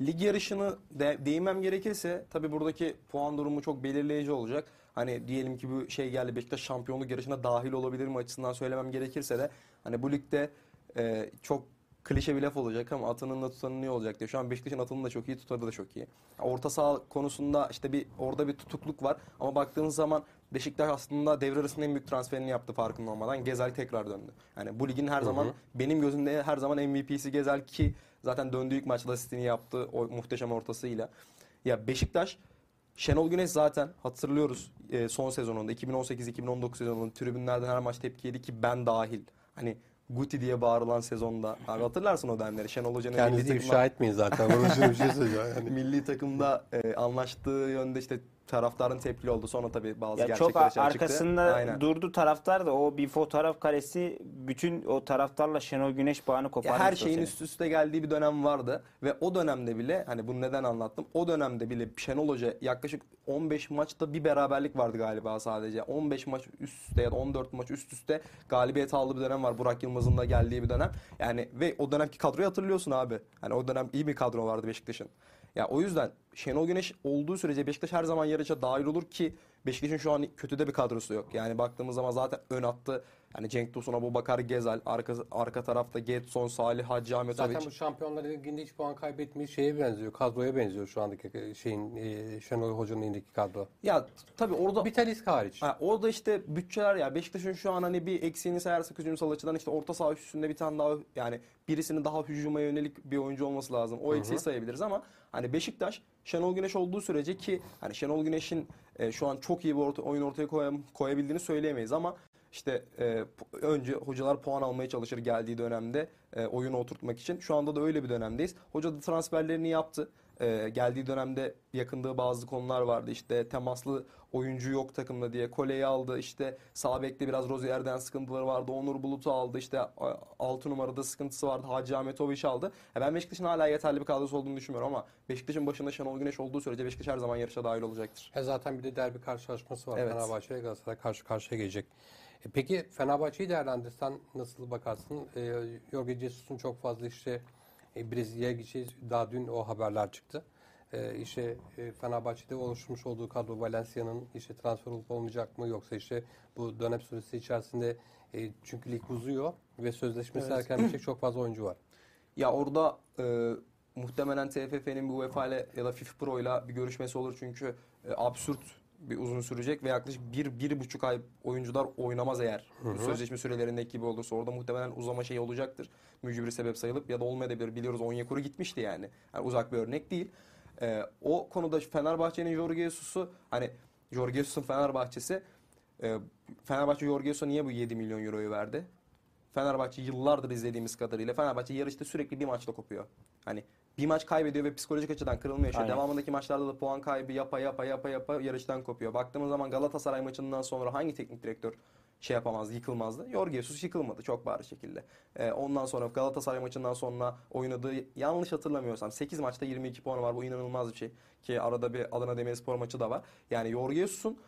Lig yarışını de, değinmem gerekirse tabii buradaki puan durumu çok belirleyici olacak. Hani diyelim ki bu şey geldi Beşiktaş şampiyonluk yarışına dahil olabilir mi açısından söylemem gerekirse de hani bu ligde e, çok klişe bir laf olacak ama atının da tutanın iyi olacak diye. Şu an Beşiktaş'ın atının da çok iyi, tutarı da çok iyi. Orta saha konusunda işte bir orada bir tutukluk var ama baktığınız zaman Beşiktaş aslında devre arasında en büyük transferini yaptı farkında olmadan. Gezel tekrar döndü. Yani bu ligin her zaman benim gözümde her zaman MVP'si Gezel ki zaten döndüğü ilk maçta asistini yaptı o muhteşem ortasıyla. Ya Beşiktaş Şenol Güneş zaten hatırlıyoruz e, son sezonunda 2018-2019 sezonunda tribünlerden her maç tepki yedi ki ben dahil. Hani Guti diye bağırılan sezonda. Abi hatırlarsın o dönemleri. Şenol Hoca'nın Kendinizi milli takımda- ifşa etmeyin zaten. Bunun için bir şey söyleyeceğim. Yani. milli takımda e, anlaştığı yönde işte taraftarın tepkili oldu. Sonra tabii bazı Ya gerçekler çok açığa çıktı. arkasında Aynen. durdu taraftar da o bir fotoğraf karesi bütün o taraftarla Şenol Güneş bağını Ya koparmış. her şeyin üst üste geldiği bir dönem vardı ve o dönemde bile hani bunu neden anlattım? O dönemde bile Şenol Hoca yaklaşık 15 maçta bir beraberlik vardı galiba sadece. 15 maç üst üste ya da 14 maç üst üste galibiyet aldığı bir dönem var. Burak Yılmaz'ın da geldiği bir dönem. Yani ve o dönemki kadroyu hatırlıyorsun abi. Hani o dönem iyi bir kadro vardı Beşiktaş'ın. Ya o yüzden Şenol Güneş olduğu sürece Beşiktaş her zaman yarışa dahil olur ki Beşiktaş'ın şu an kötü de bir kadrosu yok. Yani baktığımız zaman zaten ön attı. Yani Cenk Tosun, Abubakar Gezel, arka, arka tarafta Getson, Salih Hacı Ahmetoviç. Zaten bu Şampiyonlar Ligi'nde hiç puan kaybetmeyi şeye benziyor. Kadroya benziyor şu andaki şeyin e, Şenol Hoca'nın elindeki kadro. Ya tabii orada Bir Talisca hariç. Ha, orada işte bütçeler ya Beşiktaş'ın şu an hani bir eksiğini sayarsak hücumsal açıdan işte orta saha üstünde bir tane daha yani birisinin daha hücuma yönelik bir oyuncu olması lazım. O eksiği sayabiliriz ama hani Beşiktaş Şenol Güneş olduğu sürece ki hani Şenol Güneş'in e, şu an çok iyi bir orta, oyun ortaya koyam- koyabildiğini söyleyemeyiz ama işte e, önce hocalar puan almaya çalışır geldiği dönemde e, oyunu oturtmak için. Şu anda da öyle bir dönemdeyiz. Hoca da transferlerini yaptı. E, geldiği dönemde yakındığı bazı konular vardı. İşte temaslı oyuncu yok takımda diye Kole'yi aldı. İşte sağ bekte biraz Rozier'den sıkıntıları vardı. Onur Bulut'u aldı. İşte 6 numarada sıkıntısı vardı. Hacı Ahmetoviç aldı. E, ben Beşiktaş'ın hala yeterli bir kadrosu olduğunu düşünmüyorum ama Beşiktaş'ın başında Şenol Güneş olduğu sürece Beşiktaş her zaman yarışa dahil olacaktır. E zaten bir de derbi karşılaşması var. Evet. Fenerbahçe Galatasaray karşı karşıya gelecek. E peki Fenerbahçe'yi değerlendirsen nasıl bakarsın? E, Jorge Jesus'un çok fazla işte e, Brezilya'ya gideceğiz. Daha dün o haberler çıktı. E, işte e, Fenerbahçe'de oluşmuş olduğu kadro Valencia'nın işte transfer olup olmayacak mı yoksa işte bu dönem süresi içerisinde e, çünkü lig uzuyor ve sözleşmesi Evet. erken bitecek çok fazla oyuncu var. Ya orada e, muhtemelen TFF'nin bir UEFA ile ya da FIFA Pro ile bir görüşmesi olur çünkü e, absürt bir uzun sürecek ve yaklaşık bir, bir buçuk ay oyuncular oynamaz eğer bu sözleşme sürelerindeki gibi olursa orada muhtemelen uzama şeyi olacaktır. Mücbir sebep sayılıp ya da olmayabilir biliyoruz Onyekuru gitmişti yani. yani uzak bir örnek değil. E, o konuda Fenerbahçe'nin Jorge Jesus'u hani Jorge Jesus'un Fenerbahçe'si e, Fenerbahçe Jorge Jesus'a niye bu 7 milyon euroyu verdi? Fenerbahçe yıllardır izlediğimiz kadarıyla Fenerbahçe yarışta sürekli bir maçta kopuyor. Hani bir maç kaybediyor ve psikolojik açıdan kırılma yaşıyor. Aynen. Devamındaki maçlarda da puan kaybı yapa yapa yapa yapa yarıştan kopuyor. Baktığımız zaman Galatasaray maçından sonra hangi teknik direktör şey yapamazdı, yıkılmazdı? Jorge Jesus yıkılmadı çok bariz şekilde. Ee, ondan sonra Galatasaray maçından sonra oynadığı yanlış hatırlamıyorsam 8 maçta 22 puanı var. Bu inanılmaz bir şey. Ki arada bir Adana Demirspor maçı da var. Yani Jorge Jesus'un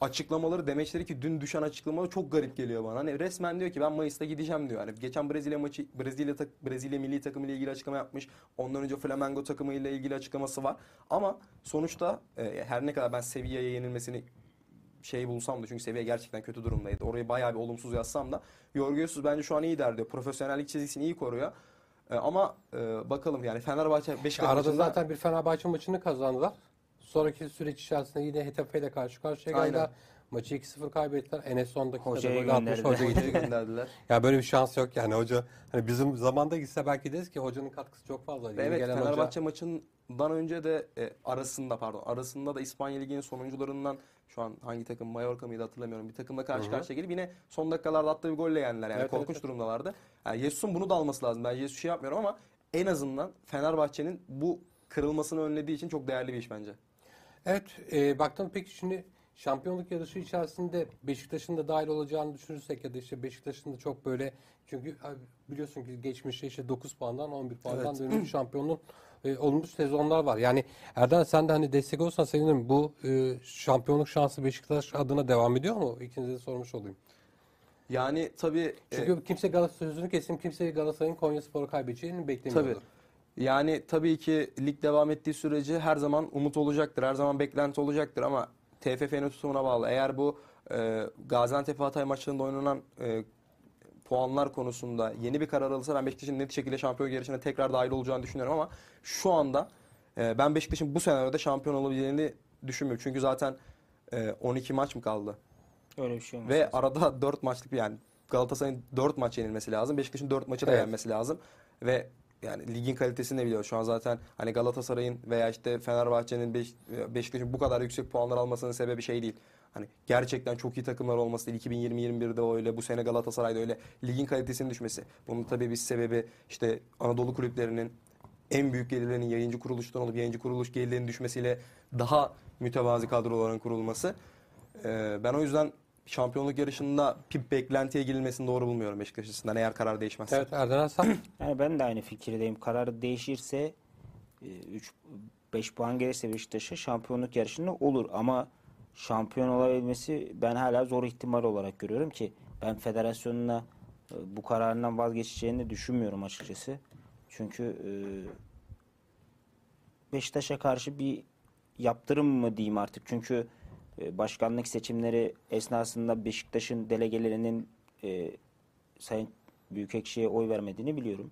açıklamaları demeçleri ki dün düşen açıklamaları çok garip geliyor bana. Hani resmen diyor ki ben Mayıs'ta gideceğim diyor. Hani geçen Brezilya maçı Brezilya tak- Brezilya milli takımı ile ilgili açıklama yapmış. Ondan önce Flamengo takımı ile ilgili açıklaması var. Ama sonuçta e, her ne kadar ben Sevilla'ya yenilmesini şey bulsam da çünkü seviye gerçekten kötü durumdaydı. Orayı bayağı bir olumsuz yazsam da Jorge Jesus bence şu an iyi der diyor. Profesyonellik çizgisini iyi koruyor. E, ama e, bakalım yani Fenerbahçe Beşiktaş Arada maçında- zaten bir Fenerbahçe maçını kazandılar. Sonraki süreç içerisinde yine Hetafe ile karşı karşıya geldiler. Maçı 2-0 kaybettiler. Enes son dakikada gol atmış. Hoca hocaya gönderdiler. Ya böyle bir şans yok yani hoca. Hani bizim zamanda gitse belki deriz ki hocanın katkısı çok fazla. Yeni Evet gelen Fenerbahçe maçından önce de e, arasında pardon arasında da İspanya Ligi'nin sonuncularından şu an hangi takım Mallorca mıydı hatırlamıyorum. Bir takımla karşı Hı hı. karşıya gelip yine son dakikalarda attığı bir golle yendiler. Yani Evet, korkunç evet. durumdalardı. Yani Jesus'un bunu da alması lazım. Ben Jesus şey yapmıyorum ama en azından Fenerbahçe'nin bu kırılmasını önlediği için çok değerli bir iş bence. Evet e, baktım peki şimdi şampiyonluk yarışı içerisinde Beşiktaş'ın da dahil olacağını düşünürsek ya da işte Beşiktaş'ın da çok böyle çünkü biliyorsun ki geçmişte işte 9 puandan 11 puandan Evet. dönmüş şampiyonluğun e, olmuş sezonlar var. Yani Erdem sen de hani destek olsan sevinirim. Bu e, şampiyonluk şansı Beşiktaş adına devam ediyor mu? İkinize de sormuş olayım. Yani tabii e, Çünkü kimse Galatasaray sözünü kesim kimse Galatasaray'ın Konyaspor'u kaybedeceğini beklemiyordu. Tabii. Yani tabii ki lig devam ettiği sürece her zaman umut olacaktır. Her zaman beklenti olacaktır ama TFF'nin tutumuna bağlı. Eğer bu e, Gaziantep Hatay maçlarında oynanan e, puanlar konusunda yeni bir karar alırsa ben Beşiktaş'ın net şekilde şampiyon yarışına tekrar dahil olacağını düşünüyorum ama şu anda e, ben Beşiktaş'ın bu senaryoda şampiyon olabileceğini düşünmüyorum. Çünkü zaten e, 12 maç mı kaldı? Öyle bir şey olmaz. Ve arada 4 maçlık bir yani Galatasaray'ın 4 maç yenilmesi lazım. Beşiktaş'ın 4 maçı da Evet. yenmesi lazım. Ve yani ligin kalitesini de biliyoruz. Şu an zaten hani Galatasaray'ın veya işte Fenerbahçe'nin Beş- Beşiktaş'ın bu kadar yüksek puanlar almasının sebebi şey değil. Hani gerçekten çok iyi takımlar olması değil. 2020-21'de öyle, bu sene Galatasaray'da öyle. Ligin kalitesinin düşmesi. Bunun tabii bir sebebi işte Anadolu kulüplerinin en büyük gelirlerinin yayıncı kuruluştan olup yayıncı kuruluş gelirlerinin düşmesiyle daha mütevazi kadroların kurulması. Ee, ben o yüzden şampiyonluk yarışında bir beklentiye girilmesini doğru bulmuyorum Beşiktaş açısından eğer karar değişmezse. Evet Erden sen Yani ben de aynı fikirdeyim. Karar değişirse 3 5 puan gelirse Beşiktaş'a şampiyonluk yarışında olur ama şampiyon olabilmesi ben hala zor ihtimal olarak görüyorum ki ben federasyonuna e, bu kararından vazgeçeceğini düşünmüyorum açıkçası. Çünkü e, Beşiktaş'a karşı bir yaptırım mı diyeyim artık. Çünkü e, başkanlık seçimleri esnasında Beşiktaş'ın delegelerinin e, Sayın Büyükekşi'ye oy vermediğini biliyorum.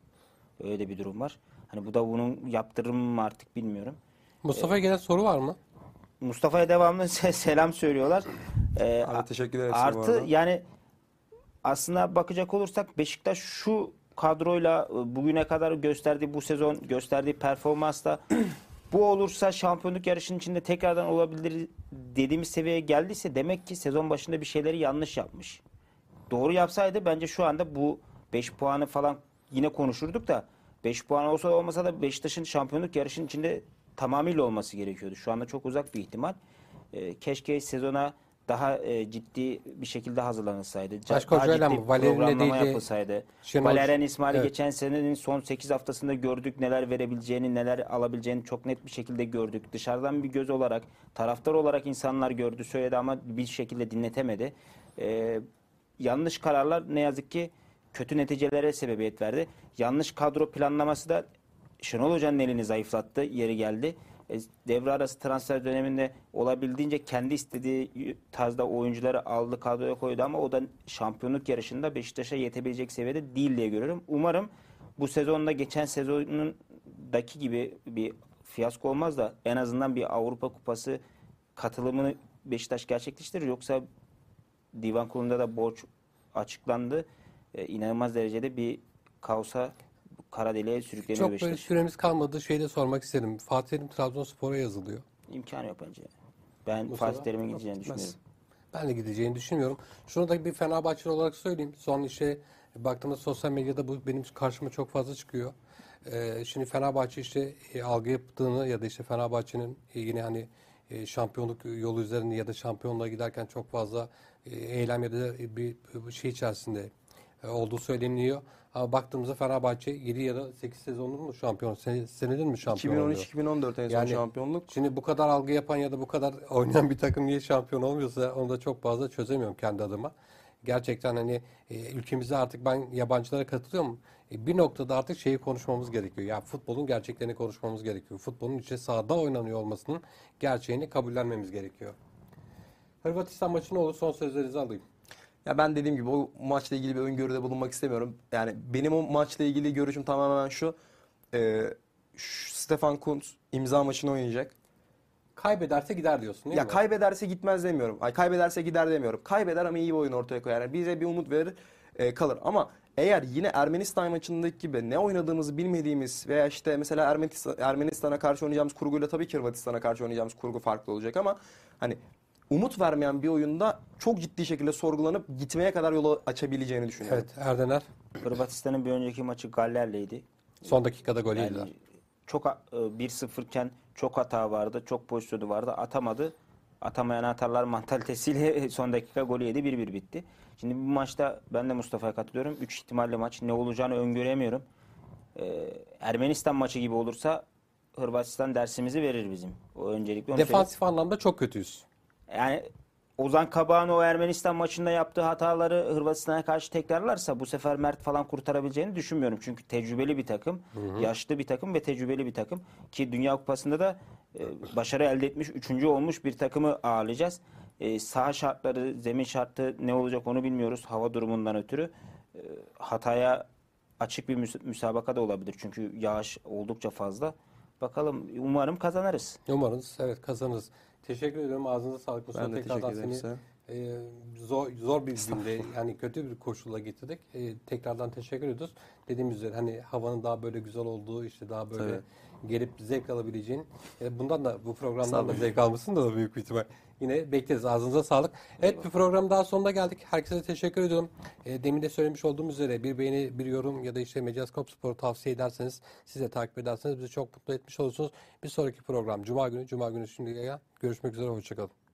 Öyle bir durum var. Hani bu da bunun yaptırımı mı artık bilmiyorum. Mustafa'ya gelen soru var mı? Mustafa'ya devamlı se- selam söylüyorlar. Ee, Abi teşekkür bu Artı yani aslında bakacak olursak Beşiktaş şu kadroyla e, bugüne kadar gösterdiği bu sezon gösterdiği performansla bu olursa şampiyonluk yarışının içinde tekrardan olabilir dediğimiz seviyeye geldiyse demek ki sezon başında bir şeyleri yanlış yapmış. Doğru yapsaydı bence şu anda bu 5 puanı falan yine konuşurduk da 5 puan olsa olmasa da Beşiktaş'ın şampiyonluk yarışının içinde tamamıyla olması gerekiyordu. Şu anda çok uzak bir ihtimal. Ee, keşke sezona daha e, ciddi bir şekilde hazırlanılsaydı. Başka daha ciddi? Valeri'yle programlama değil de yapılsaydı. Şenol- Valerian İsmail'i Evet. geçen senenin son 8 haftasında gördük. Neler verebileceğini, neler alabileceğini çok net bir şekilde gördük. Dışarıdan bir göz olarak, taraftar olarak insanlar gördü, söyledi ama bir şekilde dinletemedi. Ee, yanlış kararlar ne yazık ki kötü neticelere sebebiyet verdi. Yanlış kadro planlaması da Şenol Hoca'nın elini zayıflattı, yeri geldi. E, devre arası transfer döneminde olabildiğince kendi istediği tarzda oyuncuları aldı, kadroya koydu ama o da şampiyonluk yarışında Beşiktaş'a yetebilecek seviyede değil diye görüyorum. Umarım bu sezonda geçen sezonundaki gibi bir fiyasko olmaz da en azından bir Avrupa Kupası katılımını Beşiktaş gerçekleştirir. Yoksa divan kurulunda da borç açıklandı. E, inanılmaz derecede bir kaosa kara deliğe sürükleniyor Çok böyle Beşiktaş. süremiz kalmadı. Şey de sormak isterim. Fatih Terim Trabzonspor'a yazılıyor. İmkanı yok bence. Ben Mustafa? Fatih Terim'in gideceğini gitmez. düşünüyorum. Ben de gideceğini düşünmüyorum. Şunu da bir Fenerbahçeli olarak söyleyeyim. Son işte baktığımda sosyal medyada bu benim karşıma çok fazla çıkıyor. Ee, şimdi Fenerbahçe işte e, algı yaptığını ya da işte Fenerbahçe'nin e, yine hani e, şampiyonluk yolu üzerinde ya da şampiyonluğa giderken çok fazla e, eylem ya da bir, bir şey içerisinde olduğu söyleniyor. Ama baktığımızda Fenerbahçe 7 ya da 8 sezonun mu şampiyon? Sen, senedir mi şampiyon oluyor? 2013-2014 en son Yani- şampiyonluk. Şimdi bu kadar algı yapan ya da bu kadar oynayan bir takım niye şampiyon olmuyorsa onu da çok fazla çözemiyorum kendi adıma. Gerçekten hani e, ülkemizde artık ben yabancılara katılıyorum. E, bir noktada artık şeyi konuşmamız gerekiyor. Ya futbolun gerçeklerini konuşmamız gerekiyor. Futbolun içe sahada oynanıyor olmasının gerçeğini kabullenmemiz gerekiyor. Hırvatistan maçı ne olur? Son sözlerinizi alayım. Ya ben dediğim gibi o maçla ilgili bir öngörüde bulunmak istemiyorum. Yani benim o maçla ilgili görüşüm tamamen şu. E, şu Stefan Kuntz imza maçını oynayacak. Kaybederse gider diyorsun değil Ya mi? kaybederse gitmez demiyorum. Ay kaybederse gider demiyorum. Kaybeder ama iyi bir oyun ortaya koyar. Yani bize bir umut verir, e, kalır. Ama eğer yine Ermenistan maçındaki gibi ne oynadığımızı bilmediğimiz veya işte mesela Ermenistan, Ermenistan'a karşı oynayacağımız kurguyla tabii ki Hırvatistan'a karşı oynayacağımız kurgu farklı olacak ama hani umut vermeyen bir oyunda çok ciddi şekilde sorgulanıp gitmeye kadar yolu açabileceğini düşünüyorum. Evet Erdener Hırvatistan'ın bir önceki maçı Galler'leydi. son dakikada gol yediler. Yani çok a- e, 1-0 iken çok hata vardı, çok pozisyonu vardı. Atamadı. Atamayan atarlar mantalitesiyle son dakika golü yedi 1-1 bitti. Şimdi bu maçta ben de Mustafa'ya katılıyorum. 3 ihtimalle maç ne olacağını öngöremiyorum. Ee, Ermenistan maçı gibi olursa Hırvatistan dersimizi verir bizim. O öncelikle onu söyleyeyim. Defansif anlamda çok kötüyüz. Yani Ozan Kabak'ın o Ermenistan maçında yaptığı hataları Hırvatistan'a karşı tekrarlarsa bu sefer Mert falan kurtarabileceğini düşünmüyorum. Çünkü tecrübeli bir takım, yaşlı bir takım ve tecrübeli bir takım. Ki Dünya Kupası'nda da e, başarı elde etmiş, üçüncü olmuş bir takımı ağırlayacağız. E, saha şartları, zemin şartı ne olacak onu bilmiyoruz hava durumundan ötürü. E, hataya açık bir müs- müsabaka da olabilir. Çünkü yağış oldukça fazla. Bakalım umarım kazanırız. Umarız evet kazanırız. Teşekkür ediyorum. Ağzınıza sağlık. Mustafa. Ben de Tekrardan teşekkür ederim seni size. e, zor, zor bir günde yani kötü bir koşulla getirdik. E, tekrardan teşekkür ediyoruz. Dediğimiz üzere hani havanın daha böyle güzel olduğu işte daha böyle Tabii. gelip zevk alabileceğin e, bundan da bu programdan da zevk almışsın da büyük bir ihtimal. Yine bekleriz. Ağzınıza sağlık. Evet bir program daha sonuna geldik. Herkese teşekkür ediyorum. E, demin de söylemiş olduğum üzere bir beğeni, bir yorum ya da işte Medyaskop Spor'u tavsiye ederseniz, siz de takip ederseniz bizi çok mutlu etmiş olursunuz. Bir sonraki program Cuma günü. Cuma günü şimdi görüşmek üzere. Hoşçakalın.